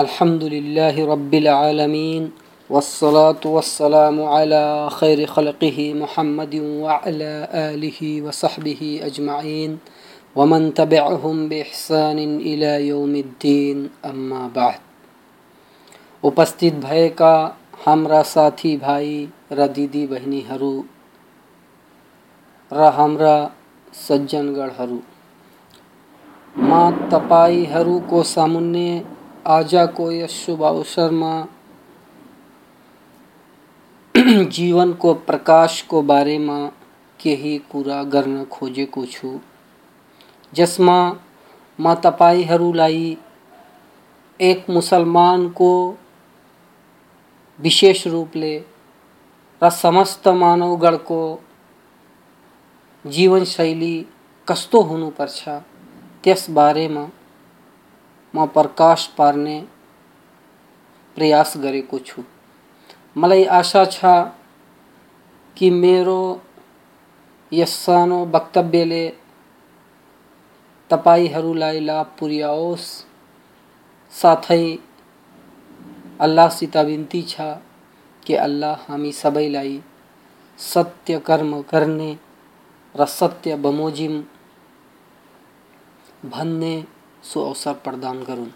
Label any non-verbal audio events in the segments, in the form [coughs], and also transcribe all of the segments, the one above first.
अल्हम्दुलिल्लाह रब्बिल आलमीन वस्सलातु वस्सलामु अला खैर खल्क़िहि मुहम्मदिन व अला आलिहि व सहबिहि अजमाइन वमन तबिअहुम बिइहसान इला यौमिद्दीन अम्मा बाद उपस्थित भएका हाम्रा साथी भाइ र दिदी बहिनीहरू र हाम्रा सज्जनगणहरू म तपाईँहरूको सामुन्ने आजको यस शुभ अवसरमा [clears throat] जीवनको प्रकाशको बारेमा केही कुरा गर्न खोजेको छु जसमा म तपाईँहरूलाई एक मुसलमानको विशेष रूपले र समस्त मानवगणको जीवनशैली कस्तो हुनुपर्छ त्यसबारेमा म प्रकाश पार्ने प्रयास गरेको छु मलाई आशा छ कि मेरो यस सानो वक्तव्यले तपाईँहरूलाई लाभ पुर्याओस्। साथै अल्लाहसित बिन्ती छ कि अल्लाह हामी सबैलाई सत्य कर्म गर्ने र सत्य बमोजिम भन्ने सो अवसर प्रदान गरून्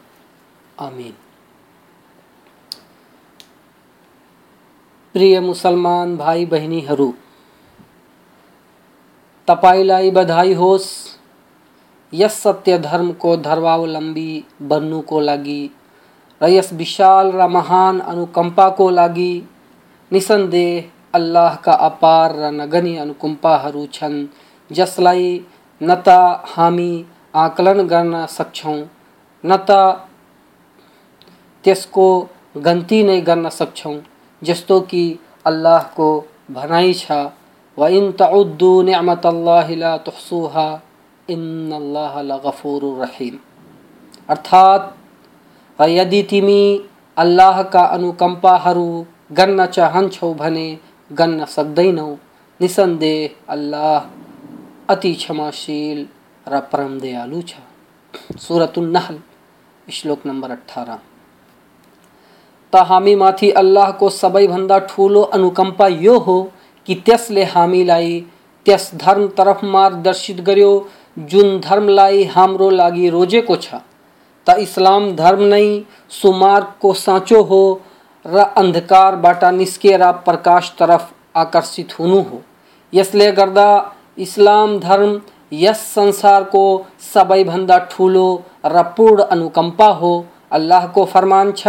आमिन. प्रिय मुसलमान भाइ बहिनीहरू तपाईँलाई बधाई होस्। यस सत्य धर्मको धर्मावलम्बी बन्नुको लागि र यस विशाल र महान अनुकम्पाको लागि निसन्देह अल्लाहका अपार र नगनी अनुकम्पाहरू छन्, जसलाई न त हामी आकलन गर्न सक्छौँ। न त त्यसको गन्ती नै गर्न सक्छौँ, जस्तो कि अल्लाहको भनाइ छ व इन तउद्दु निअमतल्लाहि ला तुहसुहा, इन्नल्लाह लगफुरुर रहीम। अर्थात् यदि तिमी अल्लाहका अनुकम्पाहरू गन्न चाहन्छौ भने गन्न सक्दैनौ। निसन्देह अल्लाह अति क्षमाशील र परम दयालु छ। नहल, श्लोक नम्बर अठार त हामीमाथि अल्लाहको सबैभन्दा ठुलो अनुकम्पा यो हो कि त्यसले हामीलाई त्यस धर्मतर्फ मार्गदर्शित गर्यो, जुन धर्मलाई हाम्रो लागि रोजेको छ। त इस्लाम धर्म नै सुमार्गको साँचो हो र अन्धकारबाट निस्किएर प्रकाशतर्फ आकर्षित हुनु हो। यसले गर्दा इस्लाम धर्म यस संसारको सबैभन्दा ठुलो र पूर्ण अनुकम्पा हो अल्लाहको फरमान छ,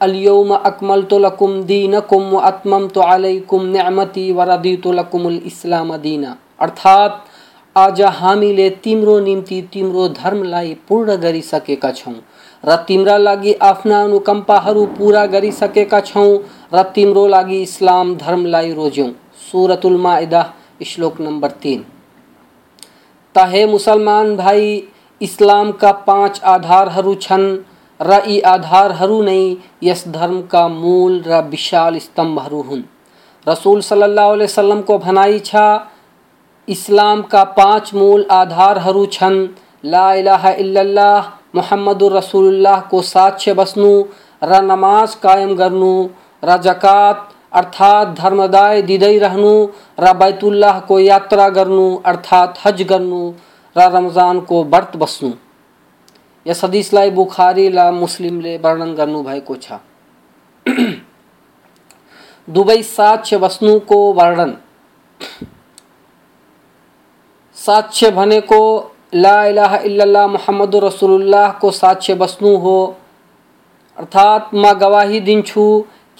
अलियौम अकमलतु लकुम दीनकुम व अतममतु अलैकुम निअमती व रदितु लकुमुल इस्लाम दीना। अर्थात्, आज हामीले तिम्रो निम्ति तिम्रो धर्मलाई पूर्ण गरिसकेका छौँ। र तिम्रा लागि आफ्ना अनुकम्पाहरू पुरा गरिसकेका छौँ। र तिम्रो लागि इस्लाम धर्मलाई रोज्यौँ। सुरतुल माइदा, श्लोक नम्बर तिन। त हे मुसलमान भाइ इस्लामका पाँच आधारहरू छन्, र यी आधारहरू नै यस धर्मका मूल र विशाल स्तम्भहरू हुन्। रसुल सल्लाह वसलमको भनाइ छ इस्लामका पाँच मूल आधारहरू छन्, ला इलाहा इल्लल्लाह, मुहम्मदुर रसुल्लाहको साक्ष्य बस्नु, र नमाज़ कायम गर्नु, र जकात अर्थात् धर्मदाय दिँदै रहनु, र बैतुल्लाहको यात्रा गर्नु, अर्थात् हज गर्नु, र रमजानको व्रत बस्नु। यस हदिसलाई बुखारी र मुस्लिमले वर्णन गर्नुभएको छ दुवै साक्ष्य बस्नुको वर्णन। साक्ष्य भनेको ला इलाहा इल्लल्लाह मुहम्मद रसुल्लाहको साक्ष्य बस्नु हो। अर्थात् म गवाही दिन्छु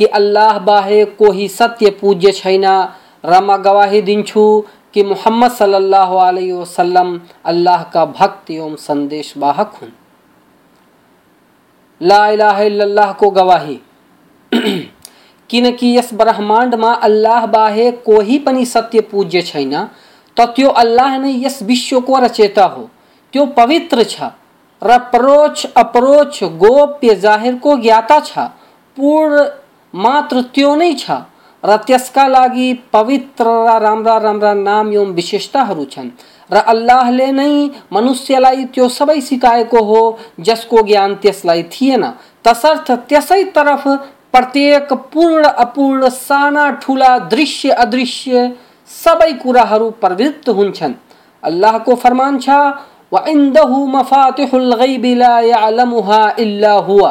कि अल्लाह बाहे कोही सत्य पूज्य छैन। र म गवाही दिन्छु कि मोहम्मद सल्लल्लाहु अलैहि वसल्लम अल्लाहका भक्त एवं सन्देशवाहक हुन्। ला इलाहा इल्लल्लाहको गवाही। [clears throat] किनकि यस ब्रह्माण्डमा अल्लाह बाहे कोही पनि सत्य पूज्य छैन, त त्यो अल्लाह नै यस विश्वको रचेता हो। त्यो पवित्र छ। र परोक्ष, अपरोक्ष, गोप्य जाहिरको ज्ञाता छ। पूर्ण मात्र त्यो नै छ र त्यसका लागि पवित्र र राम्रा राम्रा नाम एवं विशेषताहरू छन्। र अल्लाहले नै मनुष्यलाई त्यो सबै सिकाएको हो, जसको ज्ञान त्यसलाई थिएन तसर्थ त्यसै तरफ़ प्रत्येक पूर्ण, अपूर्ण, साना, ठुला, दृश्य, अदृश्य सबै कुराहरू प्रवृत्त हुन्छन् अल्लाहको फरमान छ वा इन्दहु मफातिहुल गैबि ला यअलमुहा इल्ला हुवा।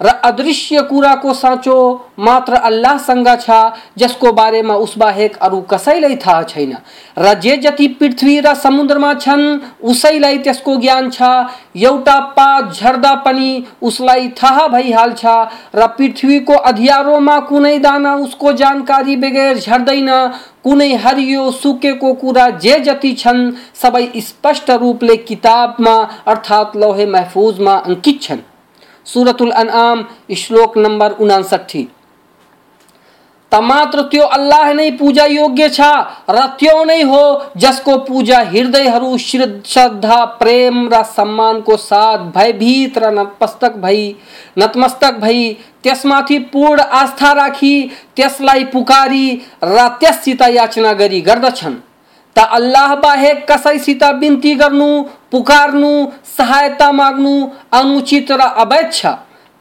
र अदृश्य कुराको साँचो मात्र अल्लाहसँग छ, जसको बारेमा उसबाहेक अरू कसैलाई थाहा छैन। र जे जति पृथ्वी र समुद्रमा छन् उसैलाई त्यसको ज्ञान छ। एउटा पात, झर्दा पनि उसलाई थाहा भइहाल्छ र पृथ्वीको अध्यारोमा कुनै दाना, उसको जानकारी बगैर झर्दैन। कुनै हरियो, सुकेको कुरा जे जति छन्, सबै स्पष्ट रूपले किताबमा अर्थात् लौहे महफुजमा अङ्कित छन्। सूरतुल अनआम श्लोक नंबर उनासठी। तमात्र त्यो अल्लाह नै पूजा योग्य छ र त्यो नै हो, जसको पूजा हृदयहरू श्रद्धा प्रेम, र सम्मानको साथ भयभीत र नतमस्तक भई नतमस्तक भई, त्यसमाथि पूर्ण आस्था राखी, त्यसलाई पुकारी, र त्यससित याचना गरी गर्दछन्। त अल्लाह बाहेक कसैसित बिन्ती गर्नु, पुकार्नु सहायता माग्नु, अनुचित र अवैध छ।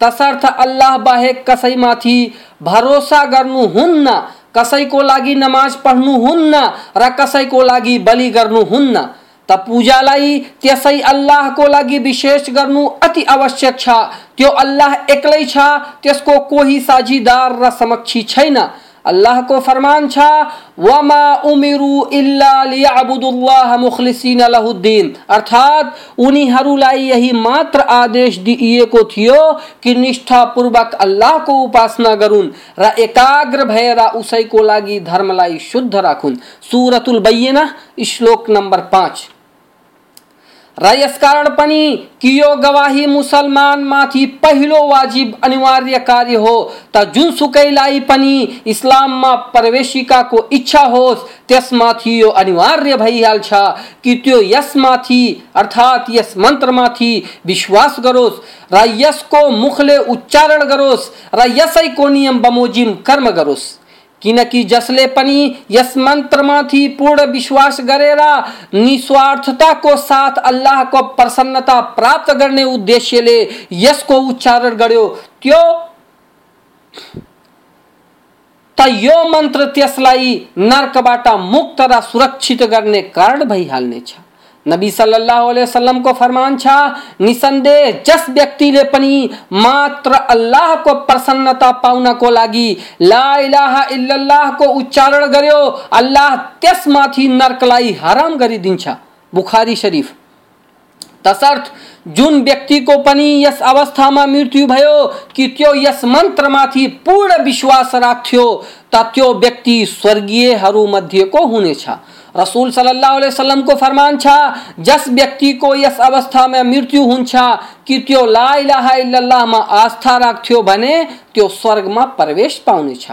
तसर्थ अल्लाह बाहेक कसैमाथि भरोसा गर्नुहुन्न कसैको लागि नमाज़ पढ्नुहुन्न र कसैको लागि बलि गर्नुहुन्न त पूजालाई त्यसै अल्लाहको लागि विशेष गर्नु अति आवश्यक छ। त्यो अल्लाह एक्लै छ, त्यसको कोही साझीदार र समक्षी छैन। अल्लाह को फरमान छा, वमा उमिरु इल्ला लियाबुदुल्लाह मुखलिसिन लहुद्दीन। अर्थात उनीहरूलाई यही मात्र आदेश दिइएको थियो कि निष्ठापूर्वक अल्लाहको उपासना गरून् र एकाग्र भएर उसैको लागि धर्मलाई शुद्ध राखुन् सुरतुल बैयना श्लोक नम्बर पाँच। र यसकारण पनि कि यो गवाही मुसलमानमाथि पहिलो वाजिब अनिवार्य कार्य हो त जुनसुकैलाई पनि इस्लाममा प्रवेशिकाको इच्छा होस्, त्यसमाथि यो अनिवार्य भइहाल्छ कि त्यो यसमाथि, अर्थात् यस मन्त्रमाथि विश्वास गरोस्, र यसको मुखले उच्चारण गरोस्, र यसैको नियम बमोजिम कर्म गरोस्। किनकि जसले पनि यस मन्त्रमाथि पूर्ण विश्वास गरेर निस्वार्थताको साथ अल्लाहको प्रसन्नता प्राप्त गर्ने उद्देश्यले यसको उच्चारण गर्यो। त्यो त यो मन्त्र त्यसलाई नर्कबाट मुक्त र सुरक्षित गर्ने कारण भइहाल्नेछ नबी सल्लल्लाहु अलैहि वसल्लम को फरमान छा, निसंदेह जस व्यक्तिले पनि मात्र अल्लाहको प्रसन्नता पाउनको लागि, ला इलाहा इल्लल्लाहको उच्चारण गर्यो, अल्लाह त्यसमाथि नर्कलाई हराम गरिदिन्छ बुखारी शरीफ। तसर्थ, जुन व्यक्तिको पनि यस अवस्थामा मृत्यु भयो, कि त्यो यस मन्त्रमाथि पूर्ण विश्वास राख्थ्यो, त त्यो व्यक्ति स्वर्गीयहरू मध्येको हुनेछ रसूल सल्लल्लाहु अलैहि वसल्लम को फरमान छा, जस व्यक्ति को यस अवस्था में मृत्यु हुन्छ कि त्यो ला इलाहा इल्लल्लाह मा आस्था राख्थ्यो भने त्यो स्वर्गमा प्रवेश पाउनेछ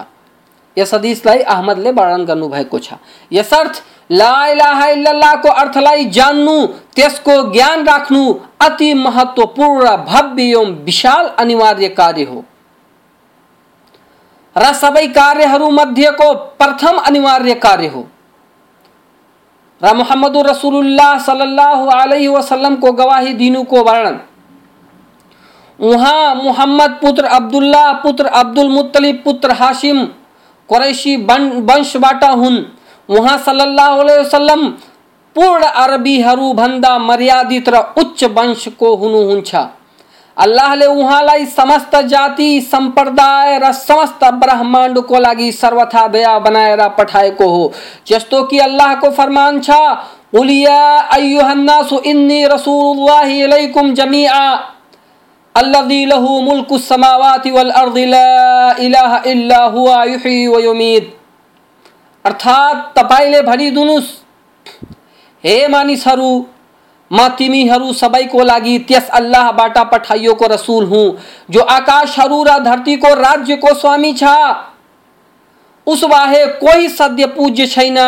यस हदिसलाई अहमदले वर्णन गर्नुभएको छ। यसर्थ ला इलाहा इल्लल्लाहको अर्थलाई जान्नु, त्यसको ज्ञान राख्नु अति महत्त्वपूर्ण भव्य एवं विशाल अनिवार्य कार्य हो। र सबै कार्यहरू मध्येको प्रथम अनिवार्य कार्य हो। मोहम्मद रसूलुल्लाह सल्लल्लाहु अलैहि वसल्लम को गवाही दिनु को वर्णन। वहाँ मोहम्मद पुत्र अब्दुल्ला पुत्र अब्दुल मुत्तलिब, पुत्र हाशिम, कुरैशी वंशबाट हुन्। उहाँ सल्लल्लाहु अलैहि वसल्लम पूर्ण अरबीहरू भन्दा मर्यादित र उच्च वंशको हुनुहुन्छ अल्लाहले उहाँलाई समस्त जाति सम्प्रदाय र समस्त ब्रह्माण्डको लागि सर्वथा दया बनाएर पठाएको हो। जस्तो कि अल्लाहको फरमान छ उलिया अय्युहन्नासु इन्नी रसूलुल्लाहि इलैकुम जमीआ। मुल्कु समावाति वल अर्दि ला इलाहा इल्ला हुवा युही व युमीत। अर्थात् तपाईँले भनिदिनुहोस् हे मानिसहरू म तिमीहरू सबैको लागि त्यस अल्लाहबाट पठाइएको रसुल हुँ, जो आकाशहरू र धरतीको राज्यको स्वामी छ। उसबाहे कोही सद्य पूज्य छैन,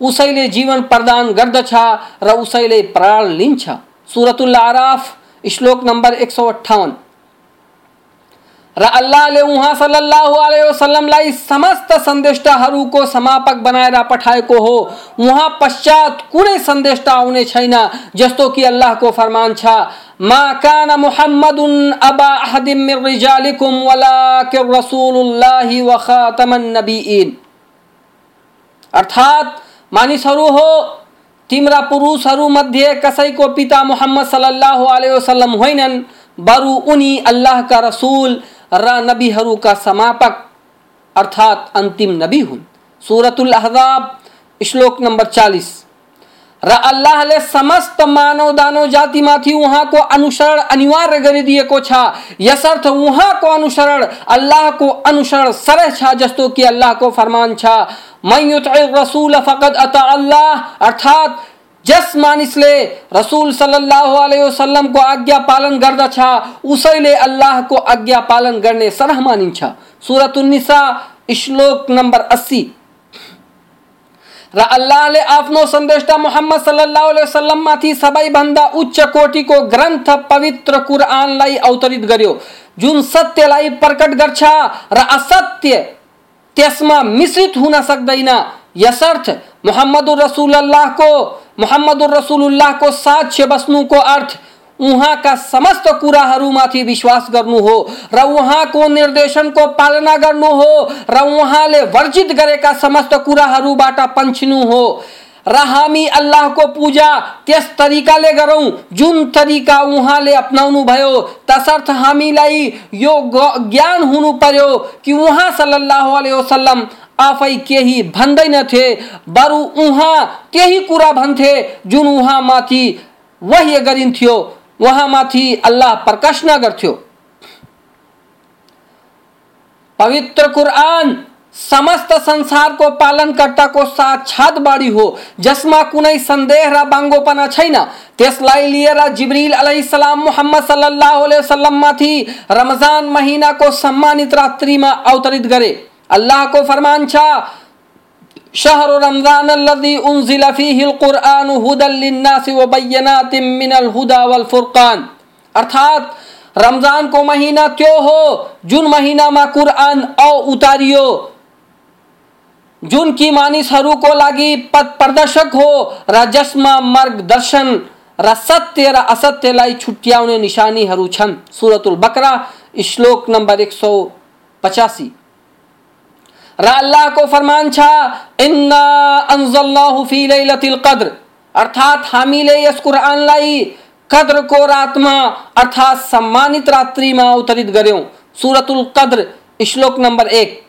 उसैले जीवन प्रदान गर्दछ र उसैले प्राण लिन्छ। सुरतुल आराफ, श्लोक नम्बर एक सौ अठाउन्न र अल्लाहले उहाँ सल्लल्लाहु अलैहि वसल्लमलाई समस्त समापक बनाएर पठाएको हो। उहाँ पश्चात कुनै आउने छैन, जस्तो कि अल्लाहको फरमान छ, मा कान मुहम्मदुन अबा अहदिम रिजालिकुम व खातमन अर्थात मानिसहरू हो, तिम्रा पुरुषहरू मध्ये कसैको पिता मोहम्मद सल्लल्लाहु अलैहि वसल्लम होइनन्, बरु उनी अल्लाहका रसूल र नबीहरूका समापक अर्थात अंतिम नबी हुन्। सुरतुल अहजाब, श्लोक नम्बर चालिस। र अल्लाहले समस्त मानव दानव जातिमाथि उहाँको अनुसरण अनिवार्य गरिदिएको छ। यसर्थ उहाँको अनुसरण अल्लाहको अनुसरण सरह छ जस्तो कि अल्लाहको फरमान छ। मै रसूल फकद अता अल्लाह अर्थात जस मानिसले रसूल सल्लल्लाहु अलैहि वसल्लमको आज्ञा पालन गर्दछ उसैले अल्लाहको आज्ञा पालन गर्ने सरह मानिन्छ सुरत निसा, श्लोक नम्बर अस्सी। र अल्लाहले आफ्नो सन्देष्टा मोहम्मद सल्लल्लाहु अलैहि वसल्लममाथि सबैभन्दा उच्च कोटिको ग्रन्थ पवित्र कुरआनलाई अवतरित गर्यो। जुन सत्यलाई प्रकट गर्छ, र असत्य त्यसमा मिश्रित हुन सक्दैन। यसर्थ मोहम्मद रसूल को मोहम्मद रसूलुल्लाह को साक्ष्य बस्नुको अर्थ उहाँका समस्त कुराहरूमाथि विश्वास गर्नु हो, र उहाँको निर्देशनको पालना गर्नु हो, र उहाँले वर्जित गरेका समस्त कुराहरूबाट पन्छिनु हो। र हामी अल्लाहको पूजा त्यस तरिकाले गरौँ, जुन तरिका उहाँले अप्नाउनु भयो तसर्थ हामीलाई यो ज्ञान हुनु पर्यो कि उहाँ अलैहि वसल्लम आफै केही भन्दैनथे बरु उहाँ त्यही कुरा भन्थे, जुन उहाँमाथि वह्य गरिन्थ्यो, उहाँमाथि अल्लाह प्रकाश नगर्थ्यो पवित्र कुरान समस्त संसारको पालनकर्ताको साक्षात बाढी हो, जसमा कुनै सन्देह र बाङ्गोपना छैन। त्यसलाई लिएर जिब्रिल अलैहिस्सलाम मुहम्मद सल्लल्लाहु अलैहि वसल्लममाथि रमज़ान महिनाको सम्मानित रात्रिमा अवतरित गरे। अल्लाहको फरमान छ, शहर रमज़ान अल्लज़ी उनजिल फीहिल कुरआन व बय्यनातिम मिनल हुदा वल फुरकान। अर्थात, रमज़ान को महीना त्यो हो? जुन महीनामा कुरआन औ उतारियो। जुन कि मानिसहरूको लागि पथ प्रदर्शक हो र जसमा मार्गदर्शन, र सत्य, र असत्यलाई छुट्याउने निशानीहरू छन्। सुरतुल बकरा, श्लोक नम्बर एक सौ र अल्लाहको फरमान छ, इन्ना कद्र। अर्थात हामीले यस कुरानलाई कद्रको रातमा अर्थात सम्मानित रात्रिमा अवतरित गर्यौँ सुरतुल कद्र, श्लोक नम्बर एक।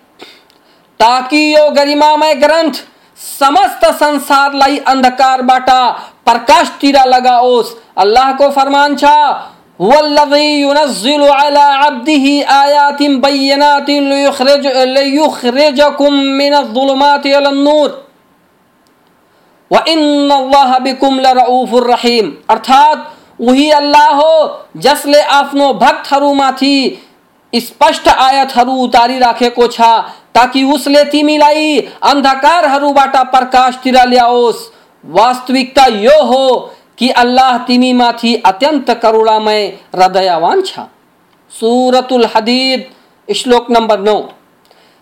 ताकि यो गरिमामय ग्रन्थ समस्त संसारलाई अन्धकारबाट प्रकाशतिर लगाओस् अल्लाहको फरमान छ वल्लज़ी युनज़्ज़िलु अला अब्दिही रहीम अर्थात हो भक्तहरूमाथि स्पष्ट आयतहरू उतारी राखेको छ ताकि उसले तिमीलाई अन्धकारहरूबाट वास्तविकता यो हो कि अल्लाह तिमीमाथि अत्यन्त करुणामय र दयावान छ। सुरतुल हदीद, श्लोक नम्बर नौ।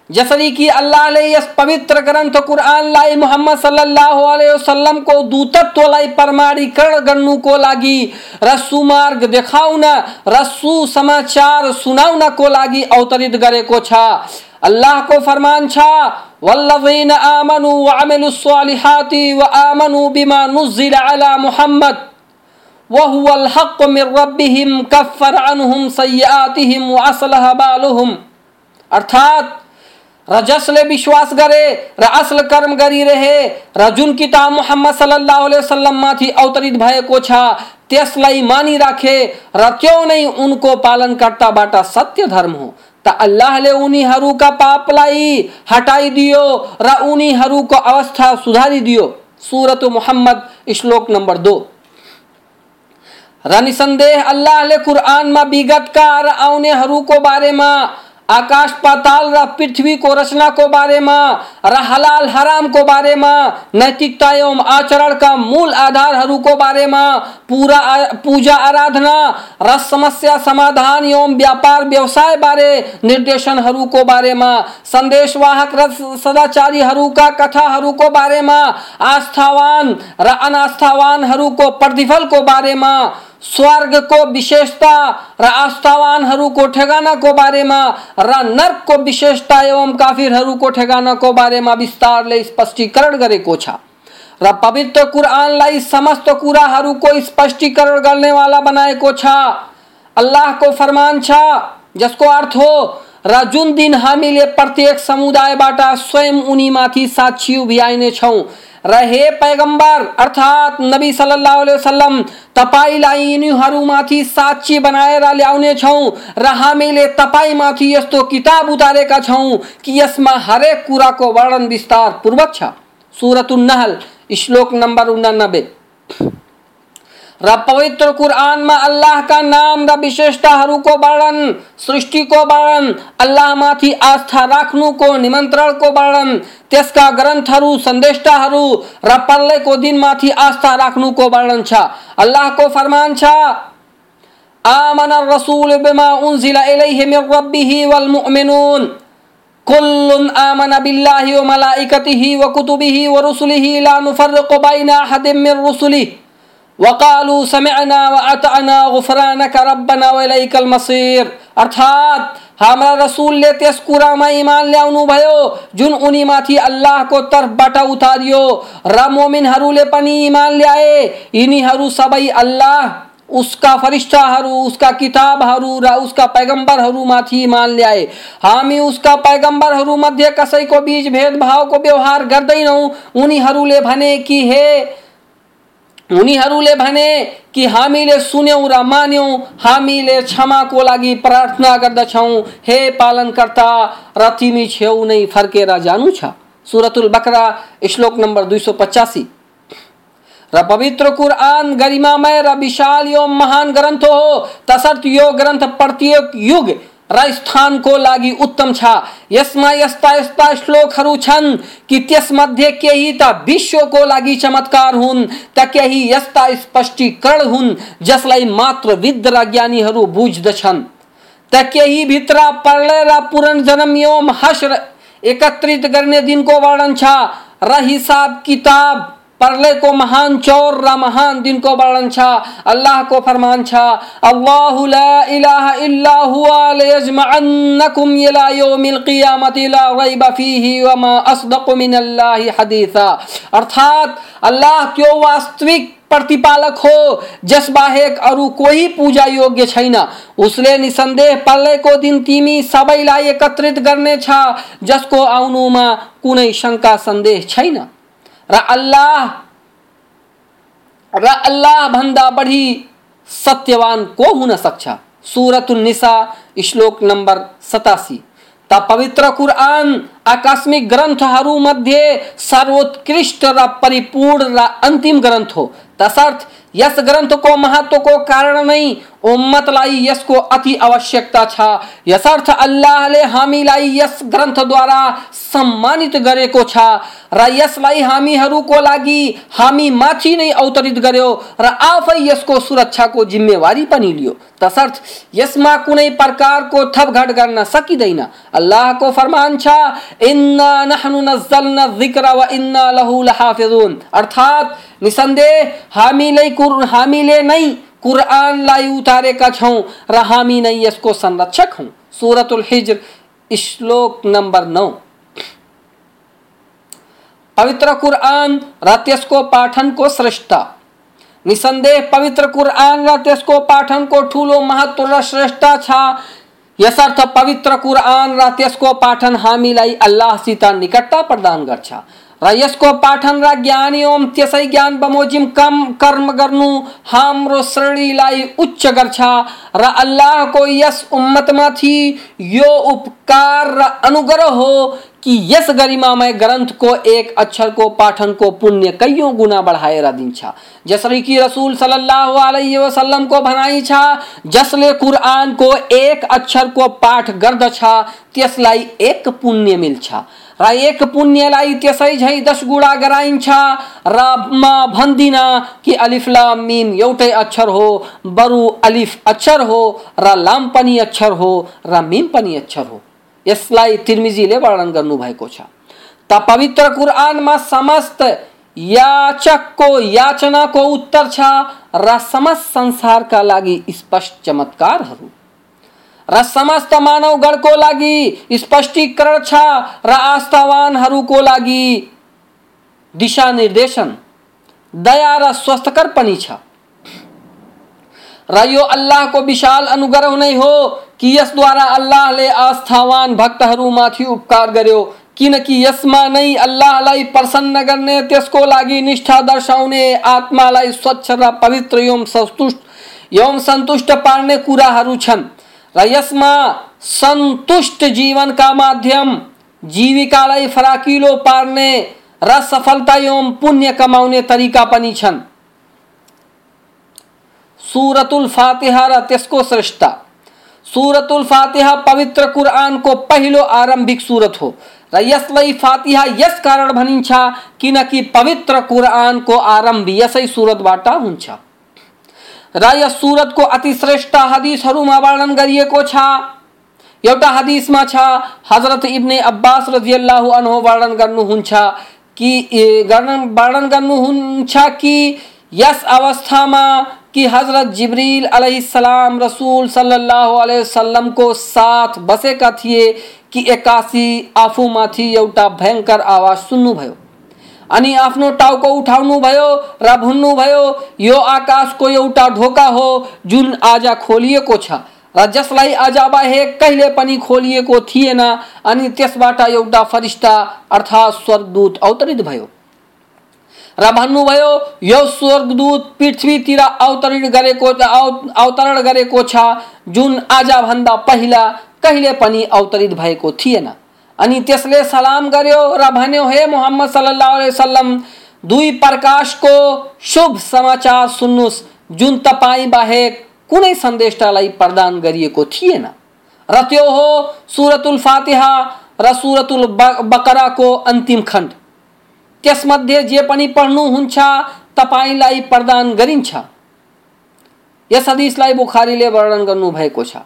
जसरी कि अल्लाहले यस पवित्र ग्रन्थ कुरानलाई मुहम्मद सल्लल्लाहु अलैहि वसल्लमको दूतत्वलाई प्रमाणीकरण गर्नुको लागि र सुमार्ग देखाउन र सुसमाचार सुनाउनको लागि, अवतरित गरेको छ। अल्लाह को फरमान छा वल्लज़ीन आमनु व अमिलुस्सालिहाति व आमनु बिमा नुज़्ज़िल अला मुहम्मद व हुवल हक़्क़ मिन रब्बिहिम कफ़्फ़र अन्हुम सय्यातिहिम व असलह बालुहुम अर्थात र जसले विश्वास गरे र असल कर्म गरिरहे र जुन किताब मुहम्मद सल्लल्लाहु अलैहि वसल्लम माथि अवतरित भएको छ त्यसलाई मानिराखे र त्यो नै उनको पालनकर्ताबाट सत्य धर्म हो त अल्लाहले उनीहरूका पापलाई हटाइदियो र को अवस्था सुधारी दियो। सूरत मोहम्मद, श्लोक नंबर दो। र निसन्देह अल्लाहले कुरानमा विगतका र बारे बारेमा आकाश पाताल र पृथ्वी को रचना को बारे में, र हलाल हराम को बारे में नैतिकता एवं आचरण का मूल आधार को बारे में, पूरा पूजा आराधना, र समस्या समाधान एवं व्यापार व्यवसाय बारे निर्देशन को बारे में, संदेशवाहक र सदाचारी का कथा को बारे में, आस्थावान र अनास्थावान को प्रतिफल को बारे में स्वर्ग को विशेषता र आस्थावानहरूको ठेगानाको बारेमा र नर्कको विशेषता एवं काफिरहरूको ठेगानाको बारेमा विस्तारले स्पष्टीकरण गरेको छ। र पवित्र कुरानलाई समस्त कुराहरूको स्पष्टीकरण गर्नेवाला बनाएको छ। अल्लाहको फरमान छ, जसको अर्थ हो, र जुन दिन हामीले प्रत्येक समुदायबाट स्वयं उनीमाथि साक्षी उभ्याइनेछौँ रहे पैगंबर, अर्थात नबी सल्लल्लाहु अलैहि वसल्लम तपाईलाई साक्षी बनाएर ल्याउने छौँ। र हामीले तपाईँमाथि यस्तो किताब उतारेका छौँ कि यसमा हरेक कुराको वर्णन विस्तार पूर्वक छ। सुरतुन्नहल श्लोक नम्बर उनानब्बे। र पवित्र कुरानमा अल्लाहका नाम र विशेषताहरूको वर्णन सृष्टिको वर्णन अल्लाहमाथि आस्था राख्नुको निमन्त्रणको वर्णन, त्यसका ग्रन्थहरू सन्देष्टाहरू र प्रलयको दिनमाथि आस्था राख्नुको वर्णन छ। अल्लाहको फरमान छ, आमन रसूल बिमा उन्जिल इलैहि मिन रब्बिहि वल मुमिनुन। कुल्लुन आमन बिल्लाहि व मलाइकतिहि व कुतुबिहि व रुसुलिहि ला नुफर्रिकु वकालू समयना व रब्बना वइलैकल मसीर अर्थात हाम्रा रसुलले त्यस कुरामा इमान ल्याउनु भयो जुन उनीमाथि अल्लाहको तर्फबाट उतारियो र मोमिनहरूले पनि इमान ल्याए यिनीहरू सबै अल्लाह उसका फरिश्ताहरू उसका किताबहरू र उसका पैगम्बरहरूमाथि इमान ल्याए हामी उसका पैगम्बरहरू मध्ये कसैको बीच भेदभावको व्यवहार गर्दैनौँ उनीहरूले भने कि हे उनीहरूले भने कि हामीले सुन्यौँ र मान्यौँ, हामीले क्षमाको लागि प्रार्थना गर्दछौँ। हे पालनकर्ता, र तिमी छेउ नै फर्केर जानु छ। सुरतुल बकरा, श्लोक नम्बर दुई सौ पचासी। र पवित्र कुरान गरिमामय र विशाल यो महान ग्रन्थ हो। तसर्थ यो ग्रन्थ प्रत्येक युग र स्थानको लागि उत्तम छ। यसमा यस्ता यस्ता श्लोकहरू छन् कि त्यसमध्ये केही त विश्वको लागि चमत्कार हुन्, त केही यस्ता स्पष्टीकरण हुन्, जसलाई मात्र वृद्ध ज्ञानीहरू बुझ्दछन्। त केही भित्र र एवं एकत्रित गर्ने दिनको वर्णन छ। र हिसाब किताब। परले को महान चौर, रा महान दिन को वर्णन छा, अल्लाह को फरमान छा, अल्लाह ला इलाहा इल्ला हुआ, लयजमअन्नकुम इला यौमिल क़ियामति ला रैब फीहि व मा अस्दक़ु मिनल्लाहि हदीसा। अर्थात अल्लाह क्यों वास्तविक प्रतिपालक हो, जस बाहेक अरू कोही पूजा योग्य छैन? उसले निसन्देह प्रलयको दिन तिमी सबैलाई एकत्रित गर्नेछ जसको आउनुमा कुनै शङ्का सन्देह छैन। अल्लाह, र अल्लाह भन्दा बढी सत्यवान को हुन सक्छ? सुरत निसा, श्लोक नंबर सतासी। त पवित्र कुरान आकस्मिक ग्रन्थहरू मध्ये सर्वोत्कृष्ट र परिपूर्ण र अन्तिम ग्रन्थ हो। तसर्थ यस ग्रन्थको को कारण नै उम्मतलाई यसको अति आवश्यकता छ। यसर्थ अल्लाहले हामीलाई यस ग्रन्थद्वारा सम्मानित गरेको छ र यसलाई हामीहरूको लागि हामी माथि नै अवतरित गर्यो र आफै यसको सुरक्षाको जिम्मेवारी पनि लियो। तसर्थ, यसमा कुनै प्रकारको थपघट गर्न सकिँदैन। अल्लाहको फरमान छ, इन्ना नहनु नज्जलना ज़िक्र व इन्ना लहु लहाफिजुन। अर्थात, निसन्देह हामीले हामीले नै कुरानलाई उतारेका छौँ र हामी नै यसको संरक्षक हौँ। सुरतुल हिज्र श्लोक नम्बर नौ। पवित्र कुरान र त्यसको पाठनको श्रेष्ठ निसन्देह पवित्र कुरान र त्यसको पाठनको ठुलो महत्व र श्रेष्ठ छ। यसर्थ पवित्र कुरान र त्यसको पाठन हामीलाई अल्लाहसित निकटता प्रदान गर्छ। र यसको पाठन र ज्ञान एवं त्यसै ज्ञान बमोजिम कम कर्म गर्नु, हाम्रो श्रेणीलाई उच्च गर्छ। र अल्लाहको यस उम्मतमाथि यो उपकार र अनुग्रह हो कि यस गरिमामय ग्रंथ को एक अक्षर को पाठन को पुण्य कईयों गुना बढ़ाएर दिन्छ। जसरी कि रसूल सल्लल्लाहु अलैहि वसल्लम को भनाइ छ, जसले कुरान को एक अक्षर को पाठ गर्दछ, त्यसलाई एक पुण्य मिल्छ। र एक पुण्यलाई त्यसै झै दस गुणा गराइन्छ र म कि अलिफ लाम मिम एउटै अक्षर हो, बरु अलिफ अक्षर हो, र लाम पनि अक्षर हो, र मिम पनि अक्षर हो। यसलाई तिर्मिजीले वर्णन गर्नुभएको छ। त पवित्र कुरानमा समस्त याचकको याचनाको उत्तर छ। र समस्त संसारका लागि स्पष्ट चमत्कारहरू। र समस्त मानवगणको लागि, स्पष्टीकरण छ, र आस्थावानहरूको लागि। दिशा निर्देशन, दया र स्वस्थकर पनि छ। र यो अल्लाहको विशाल अनुग्रह नै हो कि यसद्वारा अल्लाहले आस्थावान भक्तहरूमाथि उपकार गर्यो। किनकि यसमा नै अल्लाहलाई प्रसन्न गर्ने त्यसको लागि निष्ठा दर्शाउने आत्मालाई स्वच्छ र पवित्र एवं सन्तुष्ट एवं सन्तुष्ट पार्ने कुराहरू छन्। र यसमा सन्तुष्ट जीवनका माध्यम जीविकालाई फराकिलो पार्ने र सफलता एवं पुण्य कमाउने तरिका पनि छन्। सूरतुल फातिहा र त्यसको श्रेष्ठता सूरतुल फातिहा पवित्र कुरान को पहिलो आरंभिक सूरत हो। र यसलाई फातिहा यस कारण भनिन्छ किनकि पवित्र कुरान को आरंभ यसै सुरतबाट हुन्छ। र यस सुरतको अति श्रेष्ठ हदिसहरूमा वर्णन गरिएको छ। एउटा हदिसमा छ, हज़रत इब्ने अब्बास रजियल्लाहु अन्हु वर्णन गर्नुहुन्छ कि वर्णन गर्नुहुन्छ कि, यस अवस्थामा कि हज़रत जिब्रील अलैहिस्सलाम रसूल सल्लल्लाहु अलैहि वसल्लम को साथ बसेका थिए कि एक्कासी आफूमाथि एउटा भयङ्कर आवाज़ सुन्नुभयो। अनि आफ्नो टाउको उठाउनुभयो र भन्नुभयो यो आकाशको एउटा ढोका हो, जुन आज खोलिएको छ। र जसलाई आज बाहेक कहिले पनि खोलिएको थिएन, अनि त्यसबाट एउटा फरिस्ता अर्थात् स्वर्गदूत अवतरित भयो। र भन्नुभयो यो स्वर्गदूत पृथ्वीतिर अवतरण गरेको अवतरण गरेको छ, जुन आजभन्दा पहिला कहिले पनि अवतरित भएको थिएन। अनि त्यसले सलाम गर्यो र भन्यो, हे मोहम्मद सल्लल्लाहु अलैहि वसल्लम, दुई प्रकाशको शुभ समाचार सुन्नुहोस् जुन तपाईँ बाहेक कुनै सन्देष्टालाई प्रदान गरिएको थिएन। र त्यो हो सुरतुल फातिहा र सुरतुल बकराको अन्तिम खण्ड। त्यसमध्ये जे पनि पढ्नुहुन्छ, तपाईँलाई प्रदान गरिन्छ। यस हदिसलाई बुखारीले वर्णन गर्नुभएको छ।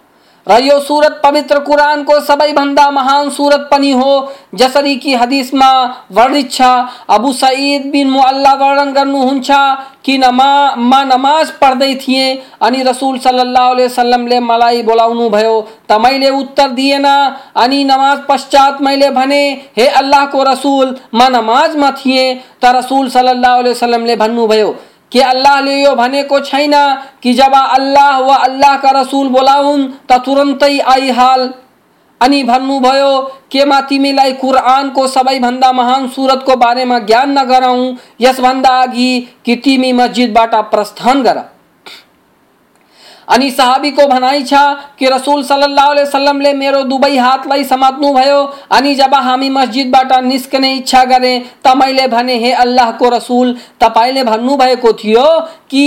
र यो सुरत पवित्र कुरानको सबैभन्दा महान सुरत पनि हो, जसरी कि हदिसमा वर्णित छ, अबु सईद बिन मुअल्ला वर्णन गर्नुहुन्छ कि नमा, म नमाज़ पढ्दै थिएँ, अनि रसुल सल्लल्लाहु अलैहि वसल्लमले मलाई बोलाउनु भयो, त मैले उत्तर दिएन, अनि नमाज़ पश्चात मैले भने, हे अल्लाहको रसुल, म नमाजमा थिएँ? त रसुल सल्लल्लाहु अलैहि वसल्लमले भन्नुभयो कि अल्लाह ले यो भनेको छैन कि जब अल्लाह व अल्लाह का रसूल बोलाउन् त तुरन्तै आइहाल अनि भन्नुभयो के म तिमीलाई कुरानको सबैभन्दा महान सूरत को बारे में ज्ञान नगराउँ यसभन्दा अघि कि तिमी मस्जिद मस्जिदबाट प्रस्थान गर। अनि को भनाइ छ कि रसुल सल्लल्लाहु अलैहि वसल्लमले मेरो दुवै हातलाई समात्नु भयो। अनि जब हामी मस्जिदबाट निस्कने इच्छा गरे त मैले भने, हे अल्लाहको रसुल, तपाईँले भन्नुभएको थियो कि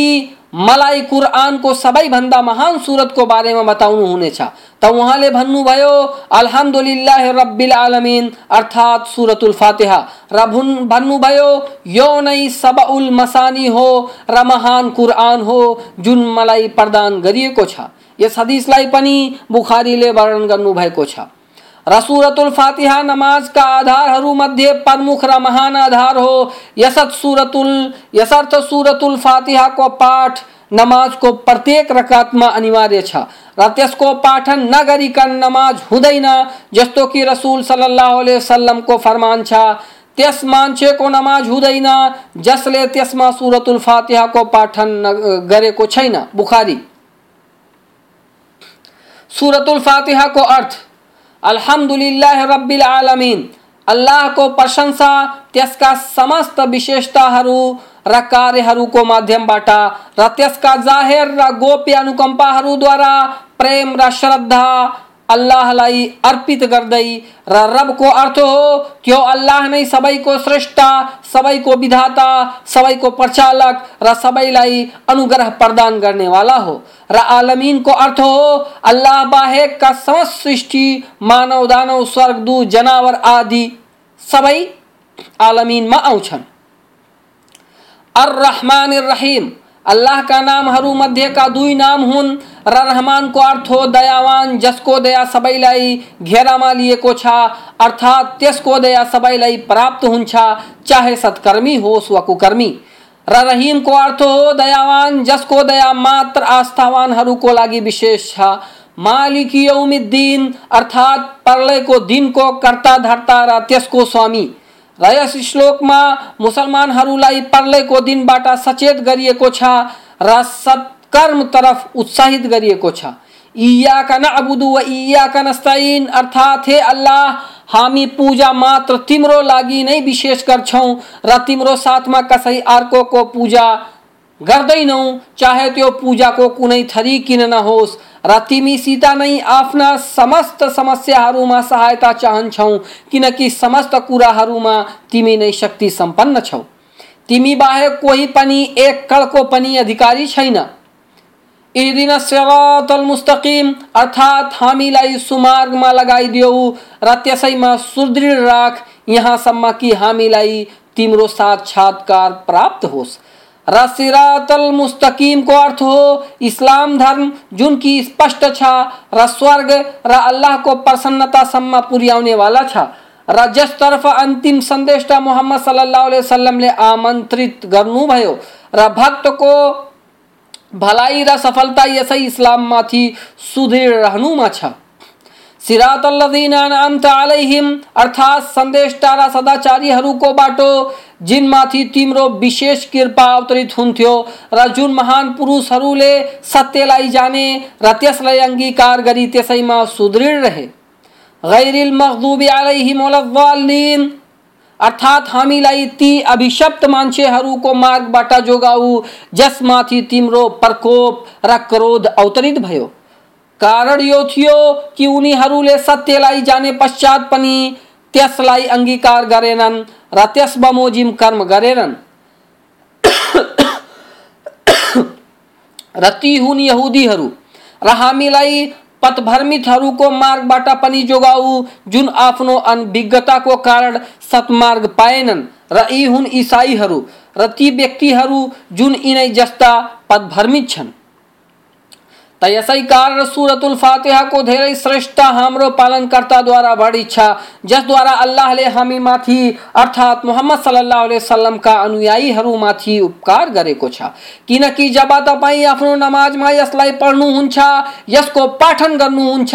मलाई कुरानको सबैभन्दा महान सुरतको बारेमा बताउनु हुनेछ त उहाँले भन्नुभयो, अल्हम्दुलिल्लाह रब्बिल आलमिन अर्थात् सुरतुल फातिहा। र भन्नुभयो, यो नै सबउल मसानी हो र महान हो, जुन मलाई प्रदान गरिएको छ। यस हदिसलाई पनि बुखारीले वर्णन गर्नुभएको छ। र सुरतुल फातिहा नमाजका आधारहरूमध्ये प्रमुख र महान आधार हो। यसत सुरतुल, यसर्थ सुरतुल फातिहाको पाठ नमाजको प्रत्येक रकातमा अनिवार्य छ। र त्यसको पाठन नगरिकन नमाज़ हुँदैन जस्तो कि रसुल सल्लल्लाहु अलैहि वसल्लमको फरमान छ, त्यस मान्छेको नमाज़ हुँदैन जसले त्यसमा सुरतुल फातिहाको पाठन गरेको छैन बुखारी। सुरतुल फातिहाको अर्थ, अल्हम्दुलिल्लाह रब्बिल आलमीन, अल्लाह को प्रशंसा त्यसका समस्त विशेषताहरू र कार्यहरूको माध्यमबाट र त्यसका जाहेर र गोप्य अनुकम्पाहरूद्वारा प्रेम र श्रद्धा अल्लाहलाई अर्पित गर्दै र रबको अर्थ हो, त्यो अल्लाह नै सबैको श्रेष्ठ सबैको विधाता, सबैको प्रचालक र सबैलाई अनुग्रह प्रदान गर्नेवाला हो। र आलमिनको अर्थ हो, अल्लाह बाहेकका समस्त सृष्टि मानव दानव स्वर्गदू जनावर आदि सबै आलमिनमा आउँछन्। अर रहमान रहीम अल्लाह का नाम हरू मध्य का दुई नाम हुन्। रहमान को अर्थ हो दयावान, जसको दया सबैलाई घेरामा लिएको छ। अर्थात् त्यसको दया सबैलाई प्राप्त हुन्छ चाहे सत्कर्मी होस् वा कुकर्मी र रहीम को अर्थ हो दयावान, जसको दया मात्र आस्थावानहरूको लागि विशेष छ। मालिक यौमिद्दिन, अर्थात् प्रलयको दिनको कर्ता धर्ता र त्यसको स्वामी। यस श्लोकमा मुसलमानहरूलाई प्रलयको दिनबाट सचेत गरिएको छ र सत्कर्म तरफ़ उत्साहित गरिएको छ। इयाका अबुदु व इयाका नस्ताइन अर्थात् हे अल्लाह, हामी पूजा मात्र तिम्रो लागि नै विशेष गर्छौँ र तिम्रो साथमा कसै अर्कोको पूजा गर्दैनौ चाहे त्यो पूजाको कुनै थरी किन नहोस्। र तिमीसित नै आफ्ना समस्त समस्याहरूमा सहायता चाहन्छौ, किनकि समस्त कुराहरूमा तिमी नै शक्ति सम्पन्न छौ। तिमी बाहेक कोही पनि एक कळको पनि अधिकारी छैन। इदिन सिरातल मुस्तकिम, अर्थात् हामीलाई सुमार्गमा लगाइदेऊ। र त्यसैमा सुदृढ राख, यहाँसम्म कि हामीलाई तिम्रो साक्षात्कार प्राप्त होस्। र मुस्तकीम को अर्थ हो इस्लाम धर्म जुन की स्पष्ट छ, र स्वर्ग, र अल्लाहको प्रसन्नतासम्म पुर्याउने वाला छ। र जसतर्फ अन्तिम सन्देष्टा मोहम्मद सल्लाह अलैहि वसल्लमले आमन्त्रित गर्नुभयो र भक्तको भलाइ र सफलता यसै इस्लाममाथि सुदृढ रहनुमा छ। अर्थात् बाटो, जिनमाथि तिम्रो विशेष कृपा अवतरित हुन्थ्यो र जुन महान पुरुषहरूले सत्यलाई जाने र त्यसलाई अङ्गीकार गरी त्यसैमा सुदृढ रहे। गैरिल हामीलाई ती अभिशप्त मान्छेहरूको मार्गबाट जोगाऊ, जसमाथि तिम्रो प्रकोप र क्रोध अवतरित भयो। कारण यो थियो कि उनीहरूले सत्यलाई जाने पश्चात पनि त्यसलाई अङ्गीकार गरेनन् र त्यस बमोजिम कर्म गरेनन्। [coughs] र ती हुन् यहुदीहरू र हामीलाई पथभ्रमितहरूको मार्गबाट पनि जोगाऊ, जुन आफ्नो अनभिज्ञताको कारण सत्मार्ग पाएनन्। र यी हुन् इसाईहरू र ती व्यक्तिहरू जुन यिनै जस्ता पथभ्रमित छन्। त यसै कारण सुरतुल फातिहा को धेरै श्रेष्ठ हाम्रो पालनकर्ताद्वारा बढी छ जसद्वारा अल्लाहले हामीमाथि अर्थात् मुहम्मद सल्लाह अलैहि वसल्लमका अनुयायीहरूमाथि उपकार गरेको छ। किनकि जब तपाईँ आफ्नो नमाजमा यसलाई पढ्नुहुन्छ यसको पाठन गर्नुहुन्छ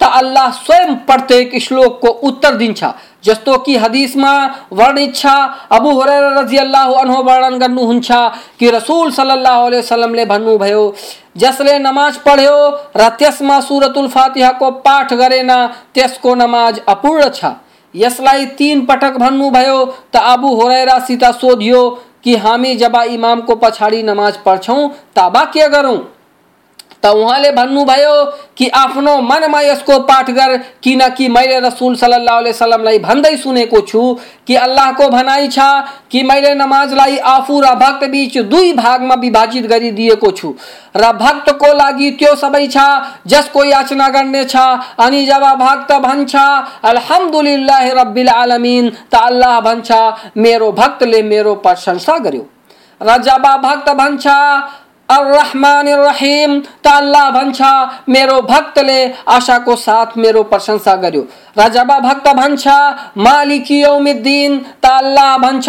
त अल्लाह स्वयं प्रत्येक श्लोकको उत्तर दिन्छ। जस्तो कि हदीसमा वर्णित छ, अबु हुरैरा रज़ी अल्लाह अन्हु वर्णन गर्नुहुन्छ कि रसूल सल्लल्लाहु अलैहि वसल्लमले भन्नुभयो, जसले नमाज़ पढ्यो र त्यसमा सुरतुल फातिहाको पाठ गरेन, त्यसको नमाज़ अपूर्ण छ। यसलाई तीन पटक भन्नुभयो त अबु हुरैरासित सोधियो कि हामी जब इमामको पछाडि नमाज़ पढ्छौँ तब के गरौँ। त उहाँले भन्नुभयो कि आफ्नो मनमा यसको पाठ गर किनकि मैले रसुल सल्लाह वसलमलाई भन्दै सुनेको छु कि अल्लाहको भनाइ छ कि मैले नमाजलाई आफू र भक्त बिच दुई भागमा विभाजित गरिदिएको छु। र भक्तको लागि त्यो सबै छ जसको याचना गर्ने छ अनि जब भक्त भन्छ, अल्हम्दुलिल्लाह रब्बिल आलमिन त अल्लाह भन्छ, मेरो भक्तले मेरो प्रशंसा गर्यो। र जब भक्त भन्छ अर्रहमान रहीम त अल्लाह भन्छ मेरो भक्तले आशाको साथ मेरो प्रशंसा गर्यो। र जब भक्त भन्छ मालिक यौमिद्दिन, त अल्लाह भन्छ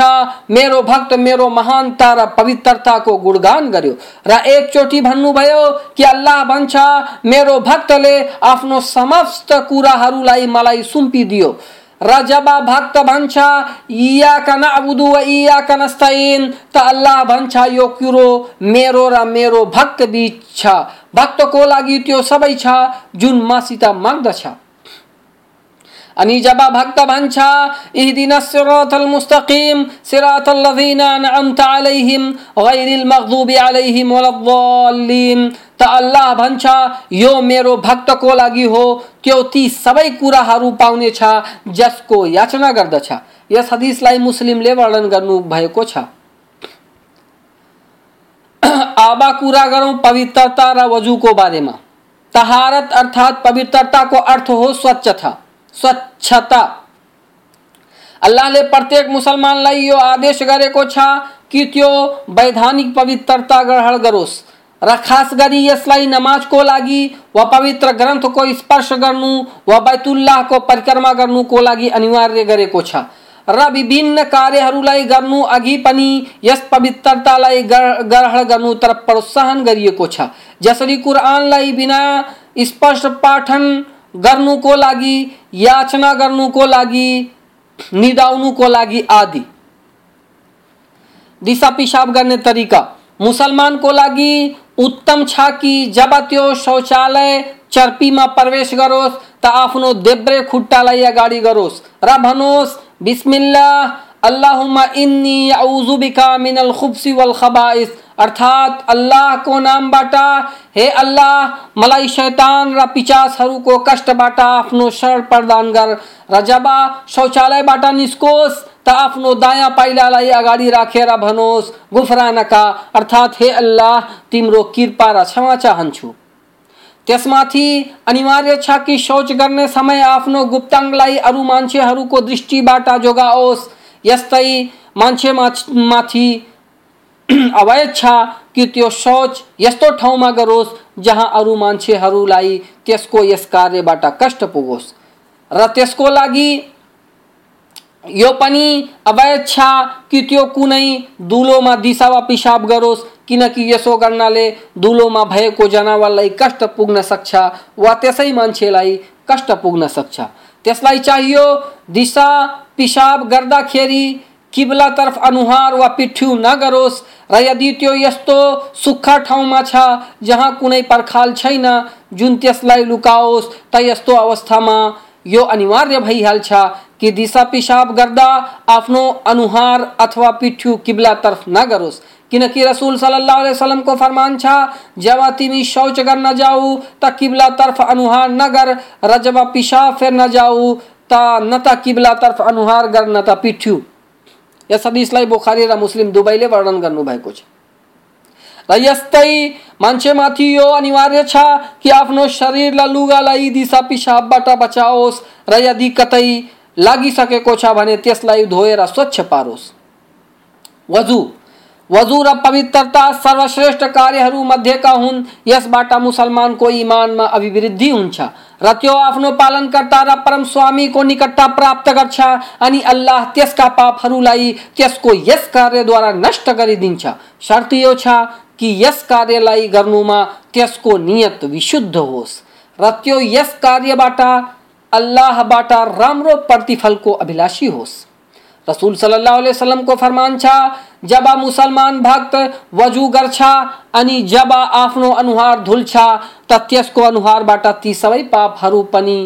मेरो भक्त मेरो महानता र पवित्रताको गुणगान गर्यो। र एकचोटि भन्नुभयो कि अल्लाह भन्छ मेरो भक्तले आफ्नो समस्त कुराहरूलाई मलाई सुम्पिदियो। र जब भक्त भन्छ इयाका नअबुदु व इयाका नस्तईन त अल्लाह भन्छ यो कुरो मेरो र मेरो भक्त बीच छ भक्तको लागि त्यो सबै छ जुन मसित माग्दछ अनि जब भक्त भन्छ इहदिन सिरातल मुस्तकीम सिरातल लजीना अनअमत अलैहिम गैरिल मगदूबी अलैहिम वलद्दालिन त अल्लाह भन्छ, यो मेरो भक्तको लागि हो। त्यो ती सबै कुराहरू पाउनेछ, जसको याचना गर्दछ। यस हदिसलाई मुस्लिमले वर्णन गर्नु भएको छ। [clears throat] आबा कुरा गरौँ पवित्रता र वजुको बारेमा। तहारत अर्थात पवित्रताको अर्थ हो स्वच्छता। स्वच्छता। अल्लाहले प्रत्येक मुसलमानलाई यो आदेश गरेको छ कि त्यो वैधानिक पवित्रता ग्रहण गरोस्। र खास गरी यसलाई नमाजको लागि वा पवित्र ग्रन्थको स्पर्श गर्नु वा बैतुल्लाहको परिक्रमा गर्नुको लागि अनिवार्य गरेको छ। र विभिन्न कार्यहरूलाई गर्नु अघि पनि यस पवित्रतालाई ग्रहण गर्नु तरफ़ प्रोत्साहन गरिएको छ। जसरी कुरानलाई बिना स्पष्ट पाठन गर्नुको लागि, याचना गर्नुको लागि, निदाउनुको लागि आदि। दिशा पिसाब गर्ने तरिका। मुसलमानको लागि उत्तम कि जब त्यो शौचालय चर्पीमा प्रवेश गरोस् त आफ्नो देब्रे खुट्टालाई अगाडि गरोस् र भनोस् बिस्मिल्ला अल्लाहुम्मा इन्नी औजु बिका मिनल खुब्सी वल खबाइस अर्थात अल्लाहको नामबाट हे अल्लाह मलाई शैतान र कष्ट कष्टबाट आफ्नो शरण प्रदान गर र जब शौचालयबाट निस्कोस् त आफ्नो दायाँ पाइलालाई अगाडि राखेर भनोस् गुफरानका अर्थात् हे अल्लाह, तिम्रो कृपा र क्षमा चाहन्छु। त्यसमाथि अनिवार्य छ कि शौच गर्ने समय आफ्नो गुप्ताङ्गलाई अरू मान्छेहरूको दृष्टिबाट जोगाओस्। यस्तै मान्छे माथि [clears throat] अवैध छ कि त्यो सोच यस्तो ठाउँमा गरोस् जहाँ अरू मान्छेहरूलाई त्यसको यस कार्यबाट कष्ट पुगोस्। र त्यसको लागि यो पनि अवैध छ कि त्यो कुनै दुलोमा दिशा वा पिसाब गरोस्, किनकि यसो गर्नाले दुलोमा भएको जनावरलाई कष्ट पुग्न सक्छ वा त्यसै मान्छेलाई कष्ट पुग्न सक्छ। त्यसलाई चाहियो दिशा पिसाब गर्दाखेरि किबलातर्फ अनुहार वा पिठ्यू नगरोस् र यदि त्यो यस्तो सुक्खा ठाउँमा छ जहाँ कुनै पर्खाल छैन, जुन त्यसलाई लुकाओस्, त यस्तो अवस्थामा यो अनिवार्य भइहाल्छ। कि दिशा पिसाब गर्दा आफ्नो अनुहार अथवा पिठ्यू किबलातर्फ नगरोस् किनकि रसूल सल्लल्लाहु अलैहि वसल्लम को फरमान छ जब तिमी शौच गर्न जाऊ, त किबला तर्फ अनुहार नगर र जब पिसाब फेर्न जाऊ, त न त किबला तर्फ अनुहार गर, न त पिठ्यू। यस हदिसलाई बुखारी र मुस्लिम दुवैले वर्णन गर्नुभएको छ र यस्तै मान्छेमाथि यो अनिवार्य छ कि आफ्नो शरीरलाई लुगालाई दिशा पिसाबबाट बचाओस्। र यदि कतै लागिसकेको छ भने त्यसलाई धोएर स्वच्छ पारोस्। वजु। वजु र पवित्रता सर्वश्रेष्ठ कार्यहरू मध्येका हुन्। यसबाट मुसलमानको इमानमा अभिवृद्धि हुन्छ र त्यो आफ्नो पालनकर्ता र परम स्वामीको निकटता प्राप्त गर्छ अनि अल्लाह त्यसका पापहरूलाई त्यसको यस कार्यद्वारा नष्ट गरिदिन्छ। शर्त यो छ कि यस कार्यलाई गर्नुमा त्यसको नियत विशुद्ध होस्। र त्यो यस कार्यबाट अल्लाहबाट राम्रो प्रतिफलको अभिलाषी होस्। रसूल सल्लल्लाहु अलैहि वसल्लम को फरमान छ, जब मुसलमान भक्त वज़ू गर्छ अनि जब आफ्नो अनुहार धुल्छ त त्यसको अनुहारबाट ती सबै पापहरू पनि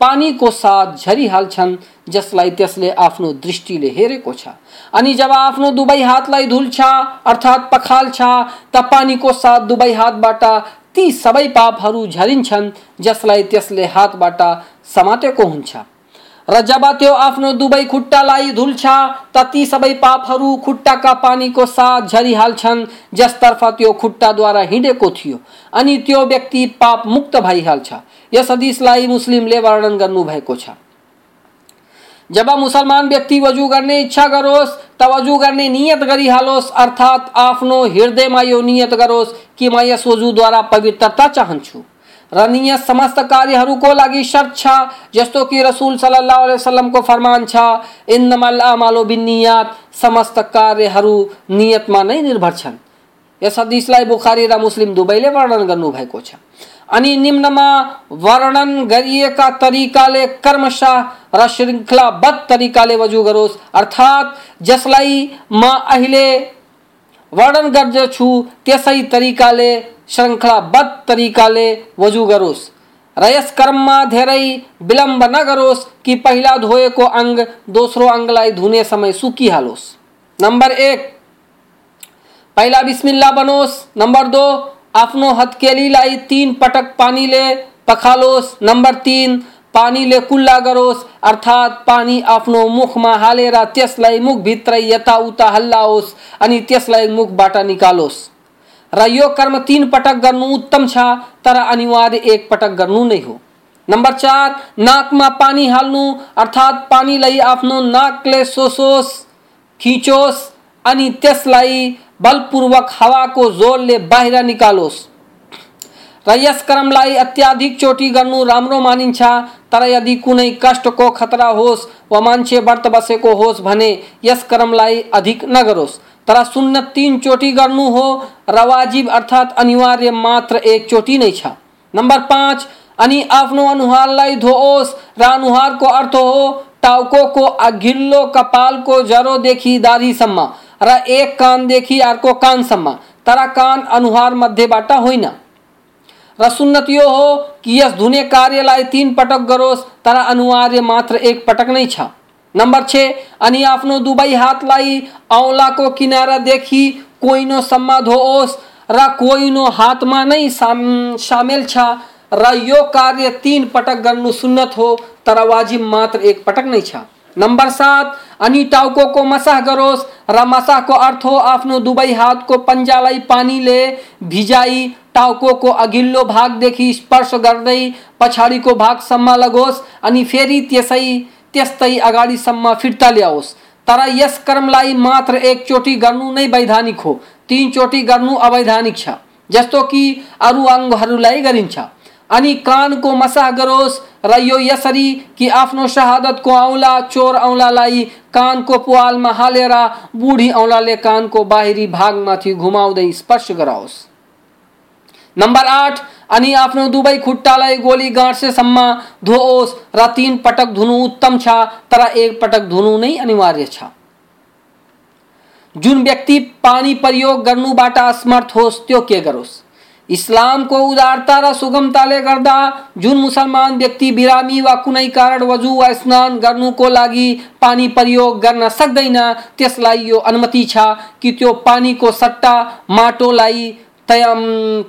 पानीको साथ झरिहाल्छन् जसलाई त्यसले आफ्नो दृष्टिले हेरेको छ। अनि जब आफ्नो दुवै हातलाई धुल्छ अर्थात् पखाल्छ त पानीको साथ दुवै हातबाट ती सबै पापहरू झरिन्छन्, जसलाई त्यसले हातबाट समातेको हुन्छ। र जब त्यो आफ्नो दुवै खुट्टालाई धुल्छ त ती सबै पापहरू खुट्टाका पानीको साथ झरिहाल्छन्, जसतर्फ त्यो खुट्टाद्वारा हिँडेको थियो अनि त्यो व्यक्ति पाप मुक्त भइहाल्छ। यस हदिसलाई मुस्लिमले वर्णन गर्नुभएको छ। जब मुसलमान व्यक्ति वज़ू गर्ने इच्छा गरोस्, त वज़ू गर्ने नियत गरिहालोस्, अर्थात् आफ्नो हृदयमा यो नियत गरोस् कि म यस वजूद्वारा पवित्रता चाहन्छु। र नियत समस्त कार्यहरूको लागि शर्त छ, जस्तो कि रसुल सल्लल्लाहु अलैहि वसल्लमको फरमान छ, इन्नमल आमालो बिन्नियात, समस्त कार्यहरू नियतमा नै निर्भर छन्। यस हदिसलाई बुखारी र मुस्लिम दुवैले वर्णन गर्नुभएको छ। अनि निम्नमा वर्णन गरिएका तरिकाले कर्मशः र श्रृङ्खलाबद्ध तरिकाले वजु गरोस्, अर्थात् जसलाई म अहिले वर्णन गर्दछु, त्यसै तरिकाले श्रृङ्खलाबद्ध तरिकाले वजु गरोस्। रयस कर्ममा धेरै विलम्ब नगरोस् कि पहिला धोएको अङ्ग दोस्रो अङ्गलाई धुने समय सुकिहालोस् नम्बर एक, पहिला बिस्मिल्ला बनोस्। नम्बर दो आफ्नो हत्केलीलाई तीन पटक पानीले पखालोस्। नम्बर तीन पानीले कुल्ला गरोस्। अर्थात् पानी आफ्नो मुखमा हालेर त्यसलाई मुखभित्रै यताउता हल्लाओस्, अनि त्यसलाई मुखबाट निकालोस्। र यो कर्म तीन पटक गर्नु उत्तम छ, तर अनिवार्य एक पटक गर्नु नै हो। नम्बर चार, नाकमा पानी हाल्नु, अर्थात् पानीलाई आफ्नो नाकले सोसोस्, खिचोस् अनि त्यसलाई बलपूर्वक हावाको जोरले बाहिर निकालोस्। र यस कर्मलाई अत्याधिक चोटी गर्नु राम्रो मानिन्छ, तर यदि कुनै कष्टको खतरा होस् वा मान्छे व्रत बसेको होस् भने यस कर्मलाई अधिक नगरोस्। तर शून्य तीन चोटी गर्नु हो र वाजिब अर्थात् अनिवार्य मात्र एक चोटी नै छ। नम्बर पाँच, अनि आफ्नो अनुहारलाई धोओस्। र अनुहारको अर्थ हो टाउको अघिल्लो कपालको जरोदेखि दाढीसम्म र एक कानदेखि अर्को कानसम्म। तर कान अनुहार मध्येबाट होइन। र सुन्नत यो हो कि यस धुने कार्यलाई तीन पटक गरोस्, तर अनिवार्य मात्र एक पटक नै छ। नम्बर छ, अनि आफ्नो दुवै हातलाई औँलाको किनारादेखि कोइनोसम्म धोओस् र कोइनो हातमा नै साम, सामेल छ र यो कार्य तीन पटक गर्नु सुन्नत हो, तर वाजिब मात्र एक पटक नै छ। नम्बर सात, अनि टाउको मसाह गरोस् र मसाहको अर्थ हो आफ्नो दुवै हातको पन्जालाई पानीले भिजाई टाउको अघिल्लो भागदेखि स्पर्श गर्दै पछाडिको भागसम्म लगोस्, अनि फेरि त्यसै त्यस्तै अगाडिसम्म फिर्ता ल्याओस्। तर यस कर्मलाई मात्र एकचोटि गर्नु नै वैधानिक हो। तिनचोटि गर्नु अवैधानिक छ, जस्तो कि अरू अङ्गहरूलाई गरिन्छ। अनि कानको मसाह गरोस्, र यो यसरी कि आफ्नो शहादतको औँला, चोर औँलालाई कानको पुवालमा हालेर बुढी औँलाले कानको बाहिरी भागमाथि घुमाउँदै स्पर्श गराओस्। नम्बर आठ अनि आफ्नो दुवै खुट्टालाई गोली गाँठसेसम्म धोओस्। र तिन पटक धुनु उत्तम छ, तर एक पटक धुनु नै अनिवार्य छ। जुन व्यक्ति पानी प्रयोग गर्नुबाट असमर्थ होस्, त्यो के गरोस्? इस्लामको उदारता र सुगमताले गर्दा जुन मुसलमान व्यक्ति बिरामी वा कुनै कारण वजु वा स्नान गर्नुको लागि पानी प्रयोग गर्न सक्दैन, त्यसलाई यो अनुमति छ कि त्यो पानीको सट्टा माटोलाई तयम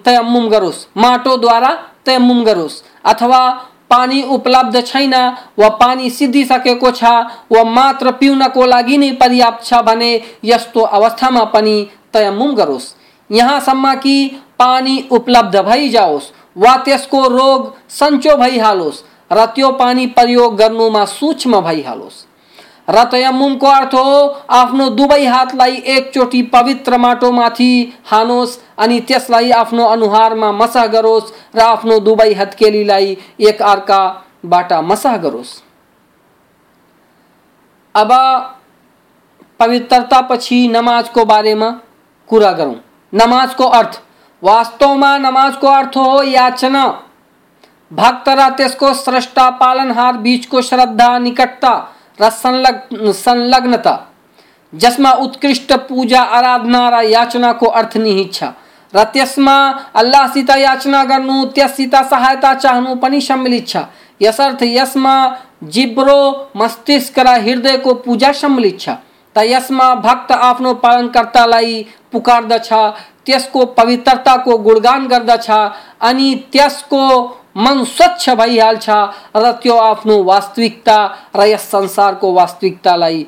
तयम्मुम गरोस्। माटोद्वारा तयम्मुम गरोस्। अथवा पानी उपलब्ध छैन, वा पानी सिद्धिसकेको छ, वा मात्र पिउनको लागि नै पर्याप्त छ भने यस्तो अवस्थामा पनि तयम्मुम गरोस्। यहाँसम्म कि पानी उपलब्ध भइजाओस्, वा त्यसको रोग सन्चो भइहालोस्, र त्यो पानी प्रयोग गर्नुमा सूक्ष्म भइहालोस्। र तयम्मुमको अर्थ हो, आफ्नो दुवै हातलाई एकचोटि पवित्र माटोमाथि हानोस् अनि त्यसलाई आफ्नो अनुहारमा मसह गरोस् र आफ्नो दुवै हत्केलीलाई एक अर्काबाट मसह गरोस्। अब पवित्रता पछि नमाजको बारेमा कुरा गरौँ। नमाजको अर्थ, वास्तवमा नमाजको अर्थ हो याचना। भक्त र त्यसको स्रष्टा पालनहार बिचको श्रद्धा निकटता र संलग्नता। जसमा उत्कृष्ट पूजा आराधना र याचनाको अर्थ निहित छ र त्यसमा अल्लाहसित याचना गर्नु त्यससित सहायता चाहनु पनि सम्मिलित छ यसर्थ यसमा जिब्रो मस्तिष्क र हृदयको पूजा सम्मिलित छ त यसमा भक्त आफ्नो पालनकर्तालाई पुकार्दछ त्यसको पवित्रताको गुणगान गर्दछ अनि त्यसको मन स्वच्छ भइहाल्छ र त्यो आफ्नो वास्तविकता र यस संसारको वास्तविकतालाई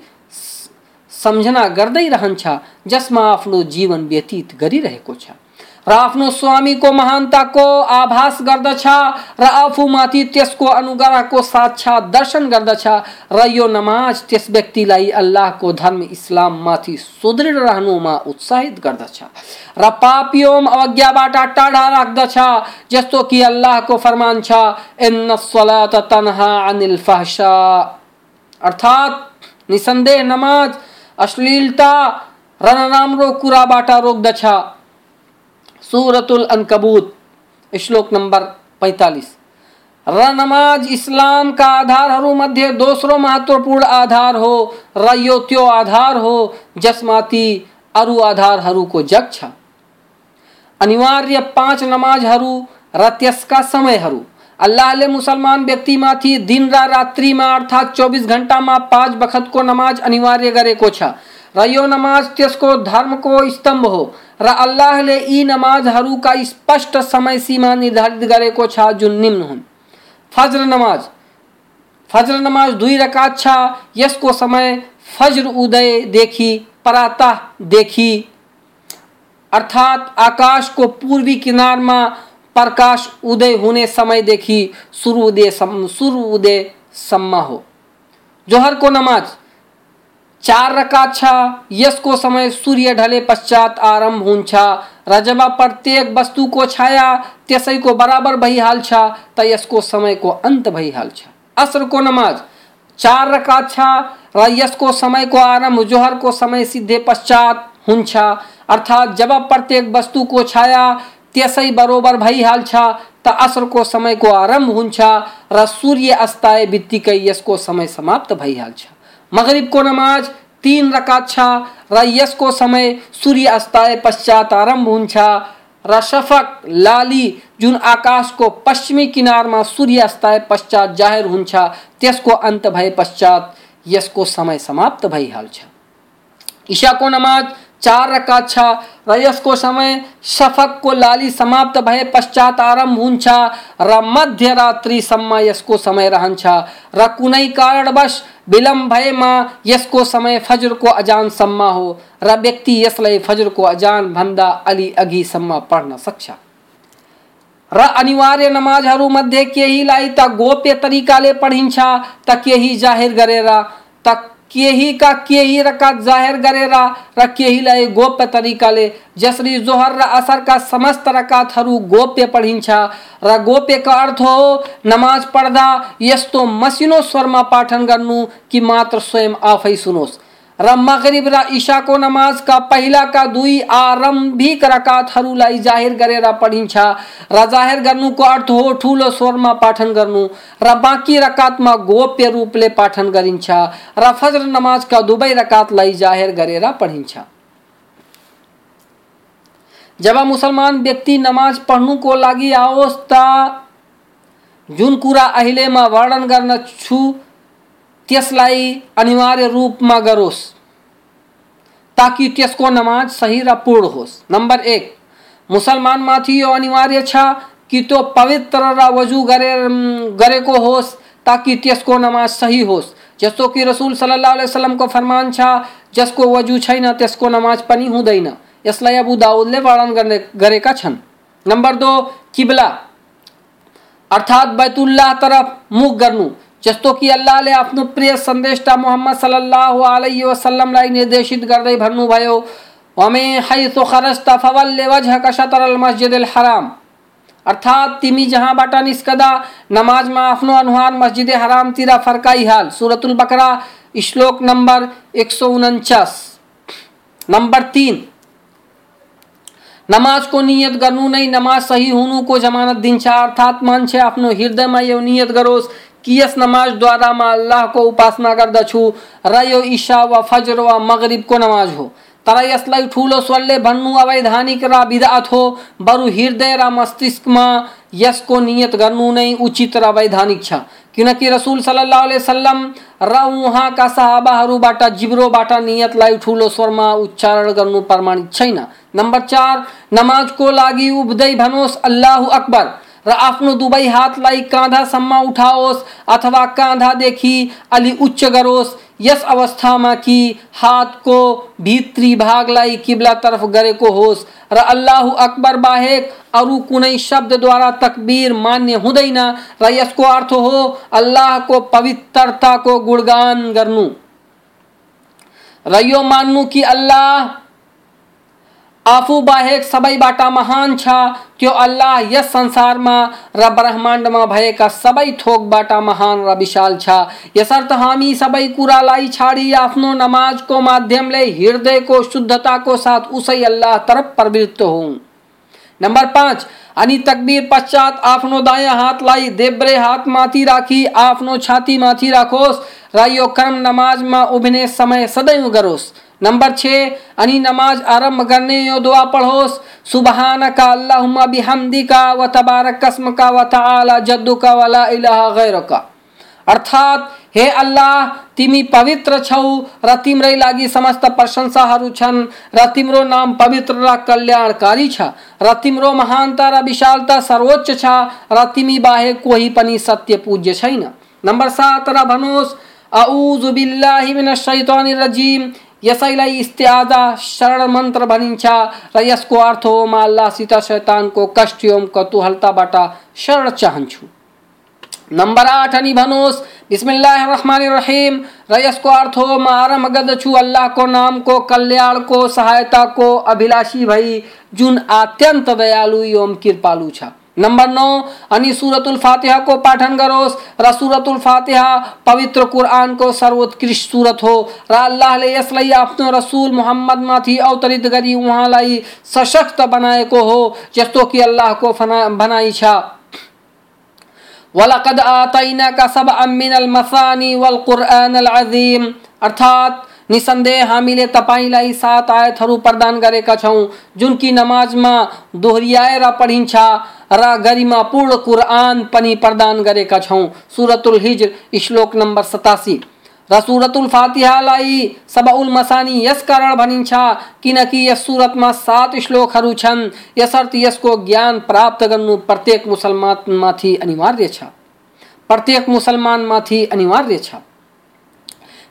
सम्झना गर्दै रहन्छ, जसमा आफ्नो जीवन व्यतीत गरिरहेको छ। र आफ्नो स्वामीको महानताको आभास गर्दछ, र आफूमाथि त्यसको अनुग्रहको साक्षात दर्शन गर्दछ, र यो नमाज़ त्यस व्यक्तिलाई अल्लाहको धर्म इस्लाममाथि सुदृढ रहनुमा उत्साहित गर्दछ। र पाप एवं अवज्ञाबाट टाढा राख्दछ, जस्तो कि अल्लाहको फरमान छ इन सलात तनहा अनिल फहशा। अर्थात् निसन्देह नमाज़ अश्लीलता र नराम्रो कुराबाट रोक्दछ सूरतुल अनकबूत, श्लोक नंबर पैंतालीस। र नमाज़ इस्लामका आधारहरूमध्ये दोस्रो महत्त्वपूर्ण आधार हो र यो त्यो आधार हो जसमाथि अरू आधारहरूको जग छ। अनिवार्य पाँच नमाजहरू र त्यसका समयहरू अल्लाह मुसलमान व्यक्ति माथी दिन रा रात्रि में, अर्थात चौबीस घंटा में, पाँच बखत को नमाज़ अनिवार्य करे को छा नमाज़ त्यसको धर्म को स्तंभ हो। र अल्लाहले यी नमाजहरूका स्पष्ट समय सीमा निर्धारित गरेको छ जुन निम्न हुन्। फज्र नमाज़। फज्र नमाज़ दुई रकात छ यसको समय फज्र उदयदेखि देखी अर्थात आकाश को पूर्वी किनारमा प्रकाश उदय हुने समयदेखि सुरु उदय सुरु उदयसम्म हो। जोहर को नमाज़। चार रकात छ यसको समय सूर्य ढले पश्चात आरंभ हुन्छ र जब प्रत्येक वस्तुको छाया त्यसैको बराबर भइहाल्छ त यसको समयको अन्त भइहाल्छ असरको नमाज़। चार रकात छ, र यसको समयको आरंभ जोहरको समय सिद्धे पश्चात हुन्छ अर्थात् जब प्रत्येक वस्तु को छाया त्यसै बरोबर भइहाल्छ त असरको समयको आरंभ हुन्छ र सूर्य अस्ताए बित्तिकै यसको समय समाप्त भइहाल्छ मगरिब को नमाज़ तीन रकात छ। र यसको समय सूर्य अस्ताए पश्चात आरंभ हुन्छ र शफक, लाली, जुन आकाशको पश्चिमी किनारमा सूर्य अस्ताए पश्चात जाहेर हुन्छ त्यसको अन्त भए पश्चात यसको समय समाप्त भइहाल्छ इशाको नमाज़ चार रकात छ। र यसको समय शफकको लाली समाप्त भए पश्चात आरंभ हुन्छ र मध्यरात्रिसम्म यसको समय रहन्छ र कुनै कारणवश विलम्ब भएमा यसको समय फजरको अजानसम्म हो। र व्यक्ति यसलाई फजरको अजानभन्दा अलि अघिसम्म पढ्न सक्छ। र अनिवार्य नमाजहरूमध्ये केहीलाई त गोप्य तरिकाले पढिन्छ। त केही ज़ाहिर गरेर। त केही का केही रका ज़ाहिर गरेर, र केहीलाई गोप्य तरिकाले। जसरी जोहर असर का समस्त रकातहरू गोप्य पढिन्छ, र गोप्यको अर्थ हो, नमाज़ पढ्दा यस्तो मसिनो स्वरमा पाठन गर्नु कि मात्र स्वयं आफै सुनोस्। र मगरिब र इशाको नमाजका पहिलाका दुई आरम्भिक रकातहरूलाई ज़ाहिर गरेर पढिन्छ र ज़ाहिर गर्नुको अर्थ हो ठुलो स्वरमा पाठन गर्नु। र बाँकी रकातमा गोप्य रूपले पाठन गरिन्छ र फजर नमाजका दुवै रकातलाई ज़ाहिर गरेर पढिन्छ जब मुसलमान व्यक्ति नमाज़ पढ्नुको लागि आओस् त जुन कुरा अहिलेमा वर्णन गर्न छु त्यसलाई अनिवार्य रूपमा गरोस्, ताकि त्यसको नमाज़ सही र पूर्ण होस्। नंबर एक मुसलमान माथि यो अनिवार्य छ कि तो पवित्र र वज़ू गरे गरेको होस्, ताकि नमाज़ सही होस्। जस्तो कि रसूल सल्लल्लाहु अलैहि वसल्लमको फरमान छ, जसको वज़ू छैन, त्यसको नमाज़ पनि हुँदैन। यसलाई अबु दाउदले वर्णन गर्ने, गरेका छन्। नम्बर दो, किबला। अर्थात बैतुल्लाह तरफ़ मुख गर्नु। जस्तो कि अल्लाहले आफ्नो प्रिय संदेशटा मोहम्मद सल्लल्लाहु अलैहि वसल्लमलाई निर्देशित गर्दै भन्नुभयो वमे हैसु खरजत फवल्ल वजहक शतरल मस्जिदिल हराम। अर्थात तिमी जहाँबाट निस्कदा नमाजमा आफ्नो अनुहार मस्जिद हरामतिर फर्काइहाल सुरतुल बकरा, श्लोक नम्बर एक सौ उन्चास। नम्बर तिन। नमाजको नियत गर्नु नै नमाज़ सही हुनुको जमानत दिन्छ। अर्थात् मान्छे आफ्नो हृदयमा यो नियत गरोस्। कि यस नमाज़ द्वारा म अल्लाहको उपासना गर्दछु र ईशा वा फजर वा मगरिबको नमाज़ हो। तर यसलाई ठुलो स्वरले भन्नु अवैधानिक र बिदात हो। बरु हृदय र मस्तिष्कमा यसको नियत गर्नु नै उचित र वैधानिक छ। किनकि रसुल सल्लाह वसल्लम र उहाँका सहाबाहरूबाट जिब्रोबाट नियतलाई ठुलो स्वरमा उच्चारण गर्नु प्रमाणित छैन। नम्बर चार, नमाजको लागि उभ्दै भनोस्, अल्लाह अकबर। र आफ्नो दुवै हातलाई काँधासम्म उठाओस् अथवा काँधादेखि अलि उच्च गरोस्। यस अवस्थामा कि हातको भित्री भागलाई किब्लातर्फ गरेको होस् र अल्लाह अकबर बाहेक अरू कुनै शब्दद्वारा तकबीर मान्य हुँदैन र यसको अर्थ हो अल्लाहको पवित्रताको गुणगान गर्नु। र यो मान्नु कि अल्लाह आफू बाहेक सबैबाट महान छ त्यो अल्लाह यस संसारमा र ब्रह्माण्डमा भएका सबै थोकबाट महान र विशाल छ। यसर्थ हामी सबै कुरालाई छाडी आफ्नो नमाजको माध्यमले, हृदयको शुद्धताको साथ उसै अल्लाह तरफ़ प्रवृत्त हौँ। नंबर पाँच, अनि तकबीर पश्चात आफ्नो दायाँ हातलाई देब्रे हातमाथि राखी, आफ्नो छातीमाथि राखोस् र यो कर्म नमाजमा उभिने समय सदैव गरोस्। नंबर छः, अनि नमाज़ आरंभ करने यो दुआ पढ़ोस। सुबहान का अल्लाहुम्मा बिहमदी का व तबारक कस्म का व ताला जद्दु का वला इलाहा गैर का अर्थात, हे अल्लाह, तिमी पवित्र छौ र तिम्रै लागि समस्त प्रशंसाहरू छन्। र तिम्रो नाम पवित्र र कल्याणकारी छ। र तिम्रो महानता र विशालता सर्वोच्च छ। र तिमी बाहेक कोही पनि सत्य पूज्य छैन। नम्बर सात र भनोस् अउजु बिल्लाहि मिनश शैतानिर रजीम। यसैलाई इस्त्याजा शरण मन्त्र भनिन्छ र यसको अर्थ हो, म अल्लाहसित शैतानको कष्ट एवं कतुहलताबाट शरण चाहन्छु। नंबर आठ, अनि भनोस् बिस्मिल्लाह रहमान रहीम र यसको अर्थ हो, म आरंभ गर्दछु अल्लाहको नामको, कल्याणको, सहायताको अभिलाषी भई, जुन अत्यन्त दयालु एवं कृपालु छ। नंबर नौ, अनि सुरतुल फातिहा को पाठन करोस र सुरतुल फातिहा पवित्र कुरान को सर्वोत्कृष्ट सूरत हो। र अल्लाहले यसलाई आफ्नो रसुल मुहम्मद माथि अवतरित गरी उहाँलाई सशक्त बनाएको हो, जस्तो कि अल्लाहको भनाइ छ। वलकद आतैना का सब अमिनल मसानी वल कुरान अजीम। अर्थात, निसन्देह हामीले तपाईँलाई सात आयतहरू प्रदान गरेका छौँ, जुन कि नमाजमा दोहोऱ्याएर पढिन्छ। र गरिमापूर्ण कुरान पनि प्रदान गरेका छौँ। सुरतुल हिज्र श्लोक नम्बर सतासी। र सुरतुल फातिहालाई सबउल मसानी, यस कारण भनिन्छ किनकि यस सुरतमा सात श्लोकहरू छन्। यसर्थ यसको ज्ञान प्राप्त गर्नु प्रत्येक मुसलमानमाथि अनिवार्य छ। प्रत्येक मुसलमानमाथि अनिवार्य छ।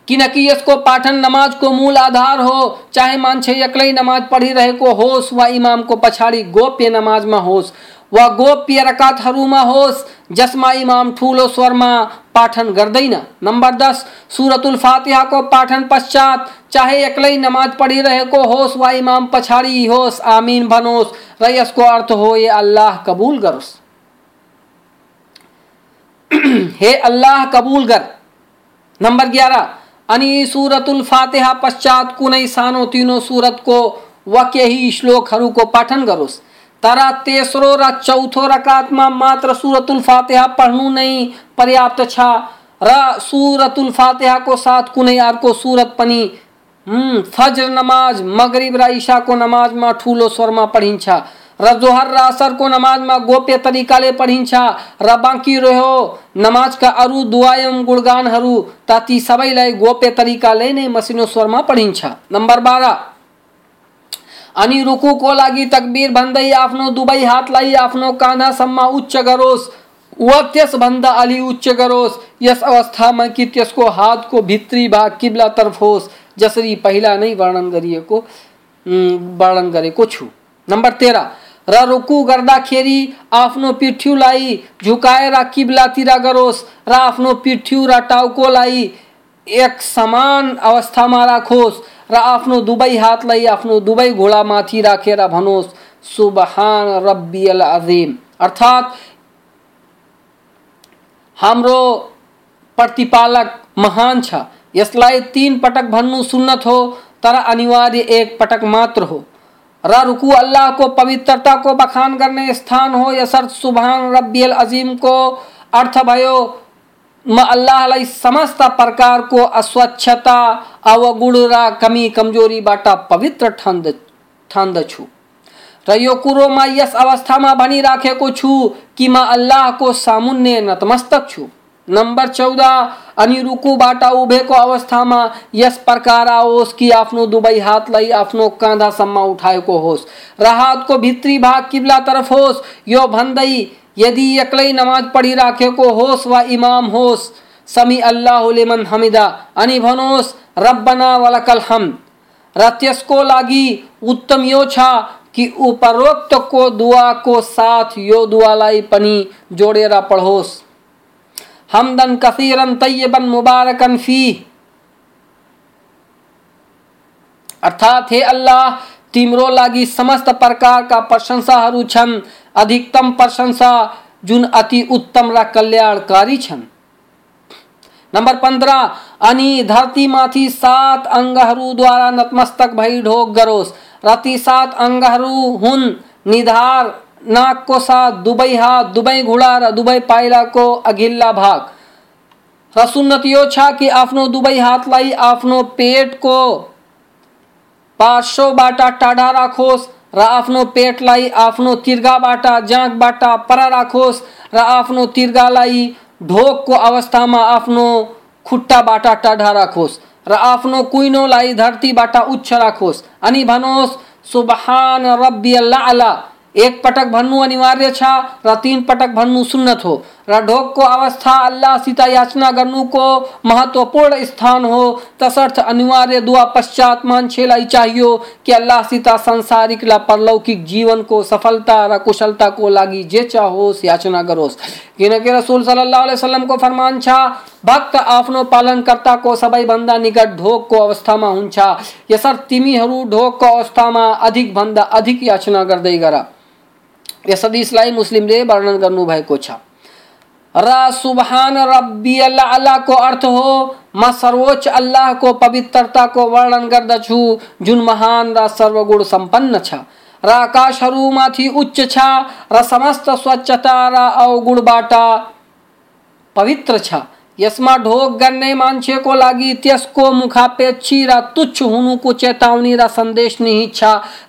किनकि यसको पाठन नमाजको मूल आधार हो। चाहे मान्छे एक्लै नमाज़ पढिरहेको होस् वा इमामको पछाडि गोप्य नमाजमा होस् वा गोप्य रकातहरूमा होस् जसमा इमाम ठुलो स्वरमा पाठन गर्दैन। नम्बर दस, सुरतुल फातिहाको पाठन पश्चात चाहे एक्लै नमाज़ पढिरहेको होस् वा इमाम पछाडि होस्, आमिन भनोस् र यसको अर्थ हो ये अल्लाह कबुल गरोस्। [clears throat] हे अल्लाह कबूल कर नंबर ग्यारह, अनि सुरतुल फातिहा पश्चात कुनै सानो तिनो सुरतको वा केही श्लोकहरूको पाठन गरोस्। तर तेस्रो र चौथो रकातमा मात्र सुरतुल फातिहा पढ्नु नै पर्याप्त छ। र सुरतुल फातिहाको साथ कुनै अर्को सुरत पनि। फज्र नमाज़, मगरिब र इशाको नमाजमा ठुलो स्वरमा पढिन्छ र जोहर र असरको नमाजमा गोप्य तरिकाले पढिन्छ र बाँकी रह्यो नमाजका अरू एवं गुणगानहरू त ती सबैलाई गोप्य तरिकाले नै मसिनो स्वरमा पढिन्छ नम्बर बाह्र अनि रुकुको लागि तकबीर भन्दै आफ्नो दुवै हातलाई आफ्नो काँधासम्म उच्च गरोस्। वा त्यसभन्दा अलि उच्च गरोस्। यस अवस्थामा कि त्यसको हातको भित्री भाग किब्लातर्फ होस्, जसरी पहिला नै वर्णन गरिएको वर्णन गरेको छु। नम्बर तेह्र, र रुकु गर्दाखेरि आफ्नो पिठ्युलाई झुकाएर किब्लातिर गरोस् र आफ्नो पिठ्यु र टाउकोलाई एक समान अवस्थामा राखोस्। र आफ्नो दुवै हातलाई आफ्नो दुवै घोडामाथि राखेर भनोस्, सुबहान रब्बियल अजिम। अर्थात्, हाम्रो प्रतिपालक महान छ। यसलाई तीन पटक भन्नु सुन्नत हो, तर अनिवार्य एक पटक मात्र हो। र रुकू अल्लाह को पवित्रता को बखान करने स्थान हो, यसर्थ सुबहान रब्बियल अजीम को अर्थ भयो, म अल्लाहलाई समस्त प्रकारको अस्वच्छता अवगुण र कमी कमजोरीबाट पवित्र ठान्द ठान्दछु र यो कुरोमा यस अवस्थामा भनिराखेको छु कि म अल्लाहको सामुन्ने नतमस्तक छु। नंबर चौदह अनि रुकुबाट उभेको अवस्थामा यस प्रकार आओस् कि आफ्नो दुवै हातलाई आफ्नो काँधासम्म उठाएको होस्। र हातको भित्री भाग किब्ला तरफ़ होस्। यो भन्दै यदि एक्लै नमाज़ पढिराखेको होस् वा इमाम होस्, समी अल्लाह लिमन हमिदा अनि रब्बना वलकल हम र त्यसको लागि उत्तम यो छ कि उपरोक्तको दुवाको साथ यो दुवालाई पनि जोडेर पढोस्। हमदन कसीरन तय्यबन मुबारकन फ़ी। अर्थात हे अल्लाह, तिम्रो लागि समस्त प्रकारका प्रशंसाहरू छन्, अधिकतम प्रशंसा जुन अति उत्तम र कल्याणकारी छन्। नम्बर पन्ध्र अनि धरतीमाथि सात अङ्गहरूद्वारा नतमस्तक भई ढोक गरोस्। र ती सात अङ्गहरू हुन्। निधार नाकको साथ दुवै हात दुवै घुँडा र दुवै पाइलाको अघिल्ला भाग। र सुन्नत यो छ कि आफ्नो दुवै हातलाई आफ्नो पेटको पाँचसौ बाटा टाढा राखोस् र आफ्नो पेटलाई आफ्नो तिर्गाबाट, जाँघबाट पर राखोस् र आफ्नो तिर्गालाई ढोकको अवस्थामा आफ्नो खुट्टाबाट टाढा राखोस्। र आफ्नो कुइनोलाई धरतीबाट उच्च राखोस्। अनि भनोस्, सुबहान रब्बी अल्लाह एक पटक भन्नु अनिवार्य छ, र तीन पटक भन्नु सुन्नत हो। र ढोकको अवस्था, अल्लाह सीता याचना गर्नुको महत्त्वपूर्ण स्थान हो। तसर्थ अनिवार्य दुआ पश्चात मान्छेलाई चाहियो कि अल्लाहसित सांसारिक र परलौकिक जीवनको सफलता र कुशलताको लागि जे चाहोस्, याचना गरोस् किनकि रसुल सल्लाह अलैहि वसल्लमको फरमान छ, भक्त आफ्नो पालनकर्ताको सबैभन्दा निकट ढोक ढोकको अवस्थामा हुन्छ। यसर्थ तिमीहरू ढोकको अवस्थामा अधिकभन्दा अधिक याचना गर्दै गर। यस हदिसलाई मुस्लिमले वर्णन गर्नुभएको छ। र सुबहान रब्बी, अल्लाह को अर्थ हो, म सर्वोच्च अल्लाह को, पवित्रता को वर्णन गर्दछु जुन महान र सर्वगुण सम्पन्न छ। र आकाशहरूमाथि उच्च छ, र समस्त स्वच्छता, र अवगुणबाट पवित्र छ। यसमा ढोक गर्ने मान्छेको लागि त्यसको मुखापेक्षी र तुच्छ हुनुको चेतावनी, र संदेश निहित छ,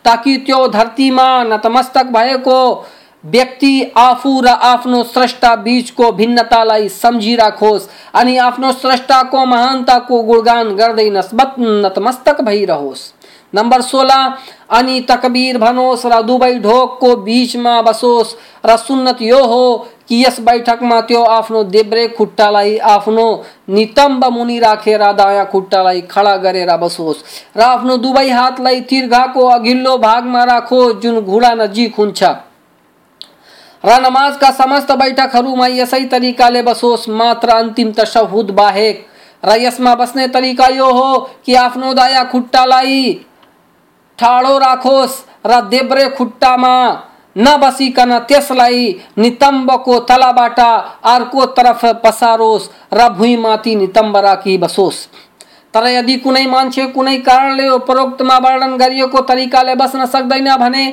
ताकि त्यो धरतीमा नतमस्तक भएको व्यक्ति आफू र आफ्नो स्रष्टा बीचको भिन्नतालाई सम्झिराखोस् अनि आफ्नो स्रष्टाको महानताको गुणगान गर्दै नतमस्तक भइरहोस्। नंबर सोलह अनि तकबीर भनोस् र दुवै ढोकको बिचमा बसोस् र सुन्नत यो हो कि यस बैठकमा त्यो आफ्नो देब्रे खुट्टालाई आफ्नो नितम्ब मुनि राखेर दायाँ खुट्टालाई खडा गरेर बसोस् र आफ्नो दुवै हातलाई तिर्घाको अघिल्लो भागमा राखोस् जुन घुँडा नजिक हुन्छ। र नमाजका समस्त बैठकहरूमा यसै तरिकाले बसोस् मात्र अन्तिम तशहुद बाहेक। र यसमा बस्ने तरिका यो हो कि आफ्नो दायाँ खुट्टालाई ठाडो राखोस्, र देब्रे खुट्टामा नबसिकन त्यसलाई नितम्बको तलाबाट अर्को तर्फ पसारोस्, र भुइँमाथि नितम्ब राखी बसोस्। तर यदि कुनै मान्छे कुनै कारणले उपरोक्तमा वर्णन गरिएको तरिकाले बस्न सक्दैन भने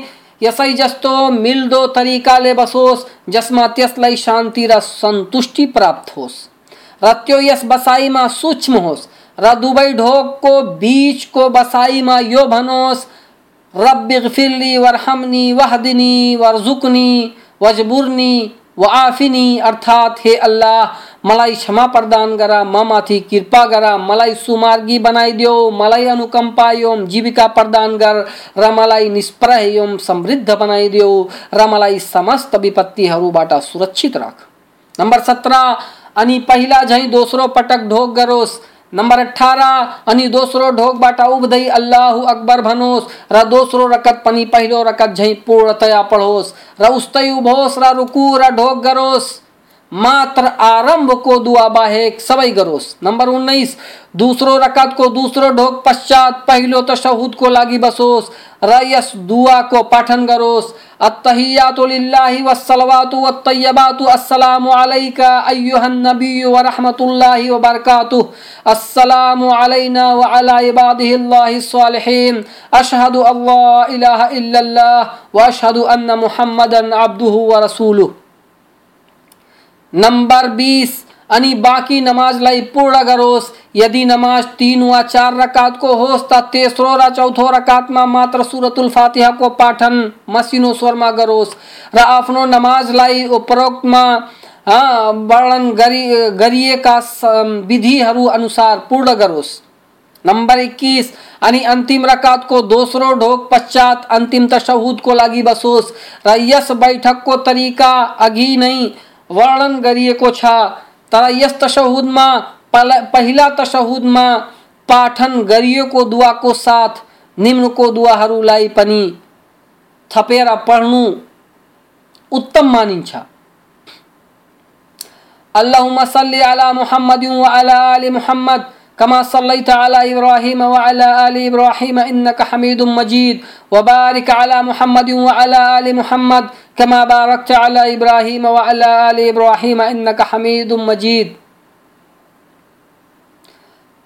यसै जस्तो मिल्दो तरिकाले बसोस्, जसमा त्यसलाई शान्ति र सन्तुष्टि प्राप्त होस्। र त्यो यस बसाइमा सूक्ष्म होस्, र दुवै ढोकको बिचको बसाइमा यो भनोस्, रब्बिगफिरली वरहमनी वहदिनी वरजुकनी वजबुरनी व आफिनी अर्थात हे अल्लाह, मलाई क्षमा प्रदान गरा ममाथि कृपा गरा मलाई सुमार्गी बनाइदियो मलाई अनुकम्पा एवं जीविका प्रदान गर र मलाई निष्प्रह एवं समृद्ध बनाइदियो र मलाई समस्त विपत्तिहरूबाट सुरक्षित राख। नंबर सत्रह, अनि पहिला झैँ दोस्रो पटक ढोक गरोस् नंबर अठारह, अनि दोस्रो ढोकबाट उभ्दै अल्लाह अकबर भनोस्, र दोस्रो रकत पनि, पहिलो रकत झैँ पूर्णतया पढोस्, र उस्तै उभोस्, र रुकु, र ढोक गरोस्। आरंभ को दुआ बाहेक सबै गरोस्। नंबर उन्नाइस दूसरो रकत को दूसरो ढोक पश्चात पहिलो तशहुद को लागि बसोस्। र यस दुआ को पाठन गरोस्। अत्तहियातु लिल्लाहि वस्सलवातु वत्तय्यबातु अस्सलामु अलैका अय्युहन नबिय्यु व रहमतुल्लाहि व बरकातुह अस्सलामु अलैना व अला इबादिहिल्लाहि स्वालिहीन। अशहदु अल्ला इलाहा इल्लल्लाह व अशहदु अन्न मुहम्मदन अब्दुहु व रसूलुह। नंबर बीस, अनि बाकी नमाजलाई पूर्ण गरोस्। यदि नमाज़ तीन वा चार रकात को होस्, त तेस्रो र चौथो रकातमा मात्र सुरतुल फातिहाको पाठन मसिनो स्वरमा गरोस्। र आफ्नो नमाजलाई उपरोक्तमा वर्णन गरी गरिएका विधिहरू अनुसार पूर्ण गरोस्। नंबर इक्कीस, अनि अन्तिम रकातको दोस्रो ढोक पश्चात अन्तिम तशहुदको लागि बसोस्। र यस बैठकको तरिका अघि नै वर्णन गरिएको छ। तर यस तशहुदमा पहिला तशहुदमा पाठन गरिएको दुवाको साथ निम्नको दुवाहरूलाई पनि थपेर पढ्नु उत्तम मानिन्छ। अल्लाहुम्मा सल्ली अला मुहम्मद व अला आलि कमा सल्लैत अला इब्राहिम व अला आलि इब्राहिम इन्नका हमीदुम मजीद वबारिक अला मुहम्मद व अला आलि मुहम्मद कमा बारकत अला इब्राहिम व अला आलि इब्राहिम इन्नका हमीदुम मजीद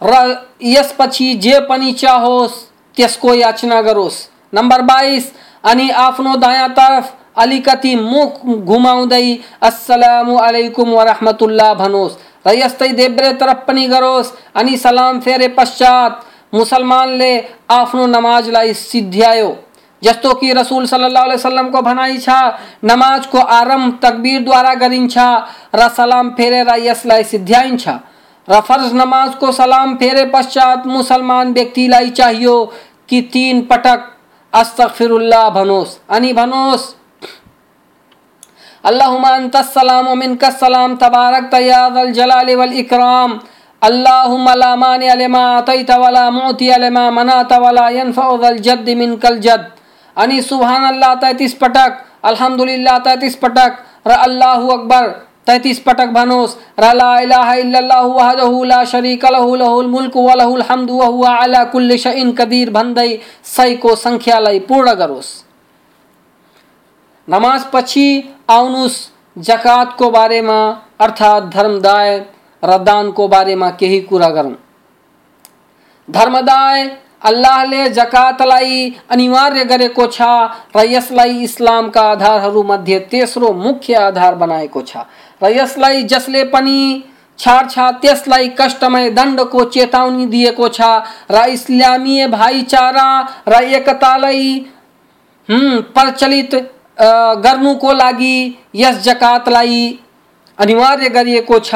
र यसपछि जे पनि चाहोस् त्यसको याचना गरोस् नम्बर बाइस अनि आफ्नो दायाँ तरफ़ अलिकति मुख घुमाउँदै अस्सलामु अलैकुम वरहमतुल्लाह भनोस् र यस्तै देब्रे तरफ़ पनि गरोस् अनि सलाम फेरे पश्चात मुसलमानले आफ्नो नमाजलाई सिद्ध्यायो जस्तो कि रसूल सल्लल्लाहु अलैहि वसल्लमको भनाइ छ नमाजको आरंभ तकबिरद्वारा गरिन्छ र सलाम फेरेर यसलाई सिद्ध्याइन्छ र नमाज़ को सलाम फेरे पश्चात मुसलमान व्यक्ति लाई चाहिए कि तीन पटक अस्तगफिरुल्लाह भनोस। अनि भनोस्। अल्लाहुम्मा अंतस्सलाम मिनकस्सलाम तबारक तयादल जलाल वल इकराम। अल्लाहुम्मा ला मानि लिमा अतैत वला मुअति लिमा मनात वला यनफउ वल जद्द मिनकल जद्द। अनि सुबहान अल्लाह तैतीस पटक, अल्हम्दुलिल्लाह तैतीस पटक। र अल्लाहु अकबर। तैतीस पटक भनोस ला शरीक मुल्क व हम्दु अला कुल्लि शैइन कदीर भन्दै सङ्ख्यालाई पूर्ण धर्मदाय र दानको बारेमा केही कुरा गरौँ धर्मदाय अल्लाहले अनिवार्य गरेको छ र यसलाई इस्लामका मुख्य आधार बनाएको र यसलाई जसले पनि छाड्छ, त्यसलाई कष्टमय दण्डको चेतावनी दिएको छ। र इस्लामीय भाइचारा र एकतालाई प्रचलित गर्नुको लागि यस जकातलाई अनिवार्य गरिएको छ।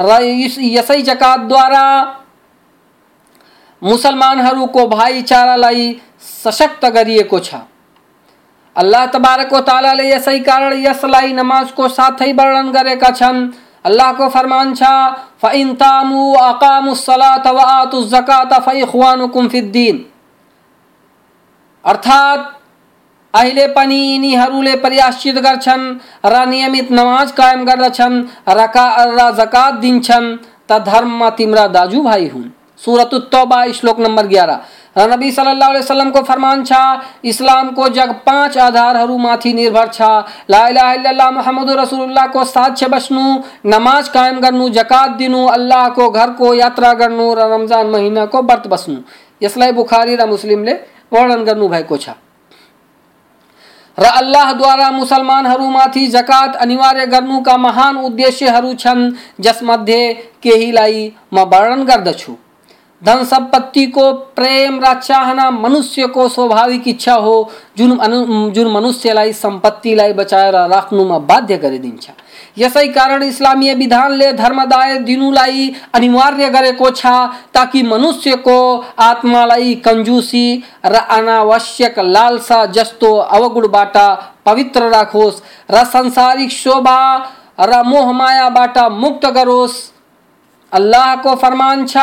र यसै जकातद्वारा मुसलमानहरूको भाइचारालाई सशक्त गरिएको छ। अल्लाह तबारक तालाले यसै कारण यसलाई नमाजको साथै वर्णन गरेका छन्। अल्लाहको फरमान छ, फ़इन तामु अकामुस सलात व आतुज ज़कात फ़इख्वानुकुम फिद्दीन अर्थात्, अहिले पनि यिनीहरूले प्रयासित गर्छन् र नियमित नमाज़ कायम गर्दछन् रका र जकात दिन्छन् त धर्ममा तिम्रा दाजुभाइ हुन्। सुरत तौबा, श्लोक नम्बर ग्यारह। र नबी सल्लल्लाहु अलैहि वसल्लमको फरमान छ इस्लामको जग पाँच आधारहरूमाथि निर्भर छ। ला इलाहा इल्लल्लाह मुहम्मद रसुल्लाहको साक्ष्य बस्नु नमाज़ कायम गर्नु जकात दिनु अल्लाहको घरको यात्रा गर्नु र रमज़ान महिनाको व्रत बस्नु। यसलाई बुखारी र मुस्लिमले वर्णन गर्नुभएको छ। र अल्लाह अल्लाहद्वारा मुसलमानहरूमाथि जकात अनिवार्य गर्नुका महान उद्देश्यहरू छन् जसमध्ये केहीलाई म वर्णन गर्दछु धन संपत्ति को प्रेम र चाहना मनुष्यको स्वाभाविक इच्छा हो, जुन जुन मनुष्यलाई सम्पत्तिलाई बचाएर राख्नुमा बाध्य गरिदिन्छ। यसै कारण इस्लामीय विधानले धर्मदाय दिनुलाई अनिवार्य गरेको छ, ताकि मनुष्यको आत्मालाई कन्जुसी र अनावश्यक लालसा जस्तो अवगुणबाट पवित्र राखोस् र संसारिक शोभा र मोहमायाबाट मुक्त गरोस्। अल्लाहको फरमान छ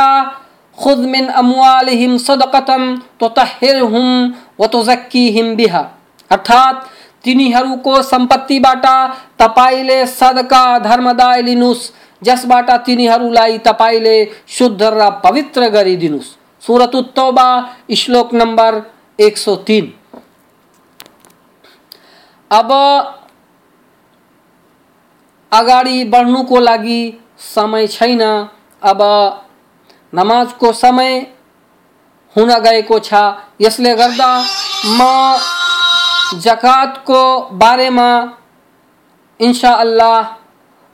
खुद मिन अमवालिहिम सदकतन तुतहिरहुम व तुजक्कीहिम बिहा। अर्थात् तिनीहरूको सम्पत्तिबाट तपाईँले सदका धर्मदाय लिनुहोस् जसबाट तिनीहरूलाई तपाईँले शुद्ध र पवित्र गरिदिनुहोस् सुरत तौबा, श्लोक नम्बर एक सौ तिन। अब, अगाडि बढ्नुको लागि समय छैन। अब नमाजको समय हुन गएको छ। यसले गर्दा म जकातको बारेमा इन्सा अल्लाह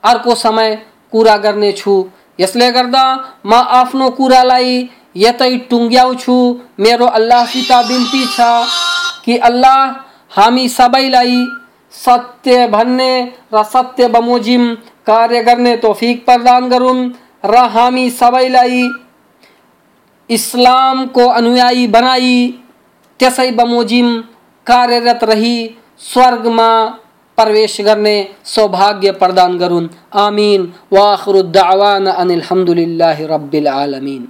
अर्को समय कुरा गर्नेछु यसले गर्दा म आफ्नो कुरालाई यतै टुङ्ग्याउँछु मेरो अल्लाहसित बिन्ती छ कि अल्लाह हामी सबैलाई सत्य भन्ने र सत्य बमोजिम कार्य गर्ने तोफिक प्रदान गरून् र हामी सबैलाई इस्लामको अनुयायी बनाई, त्यसै बमोजिम कार्यरत रही स्वर्ग स्वर्गमा प्रवेश करने सौभाग्य प्रदान करुन आमीन। वाखरुद्दावान अनिल रब्बिल आलमीन।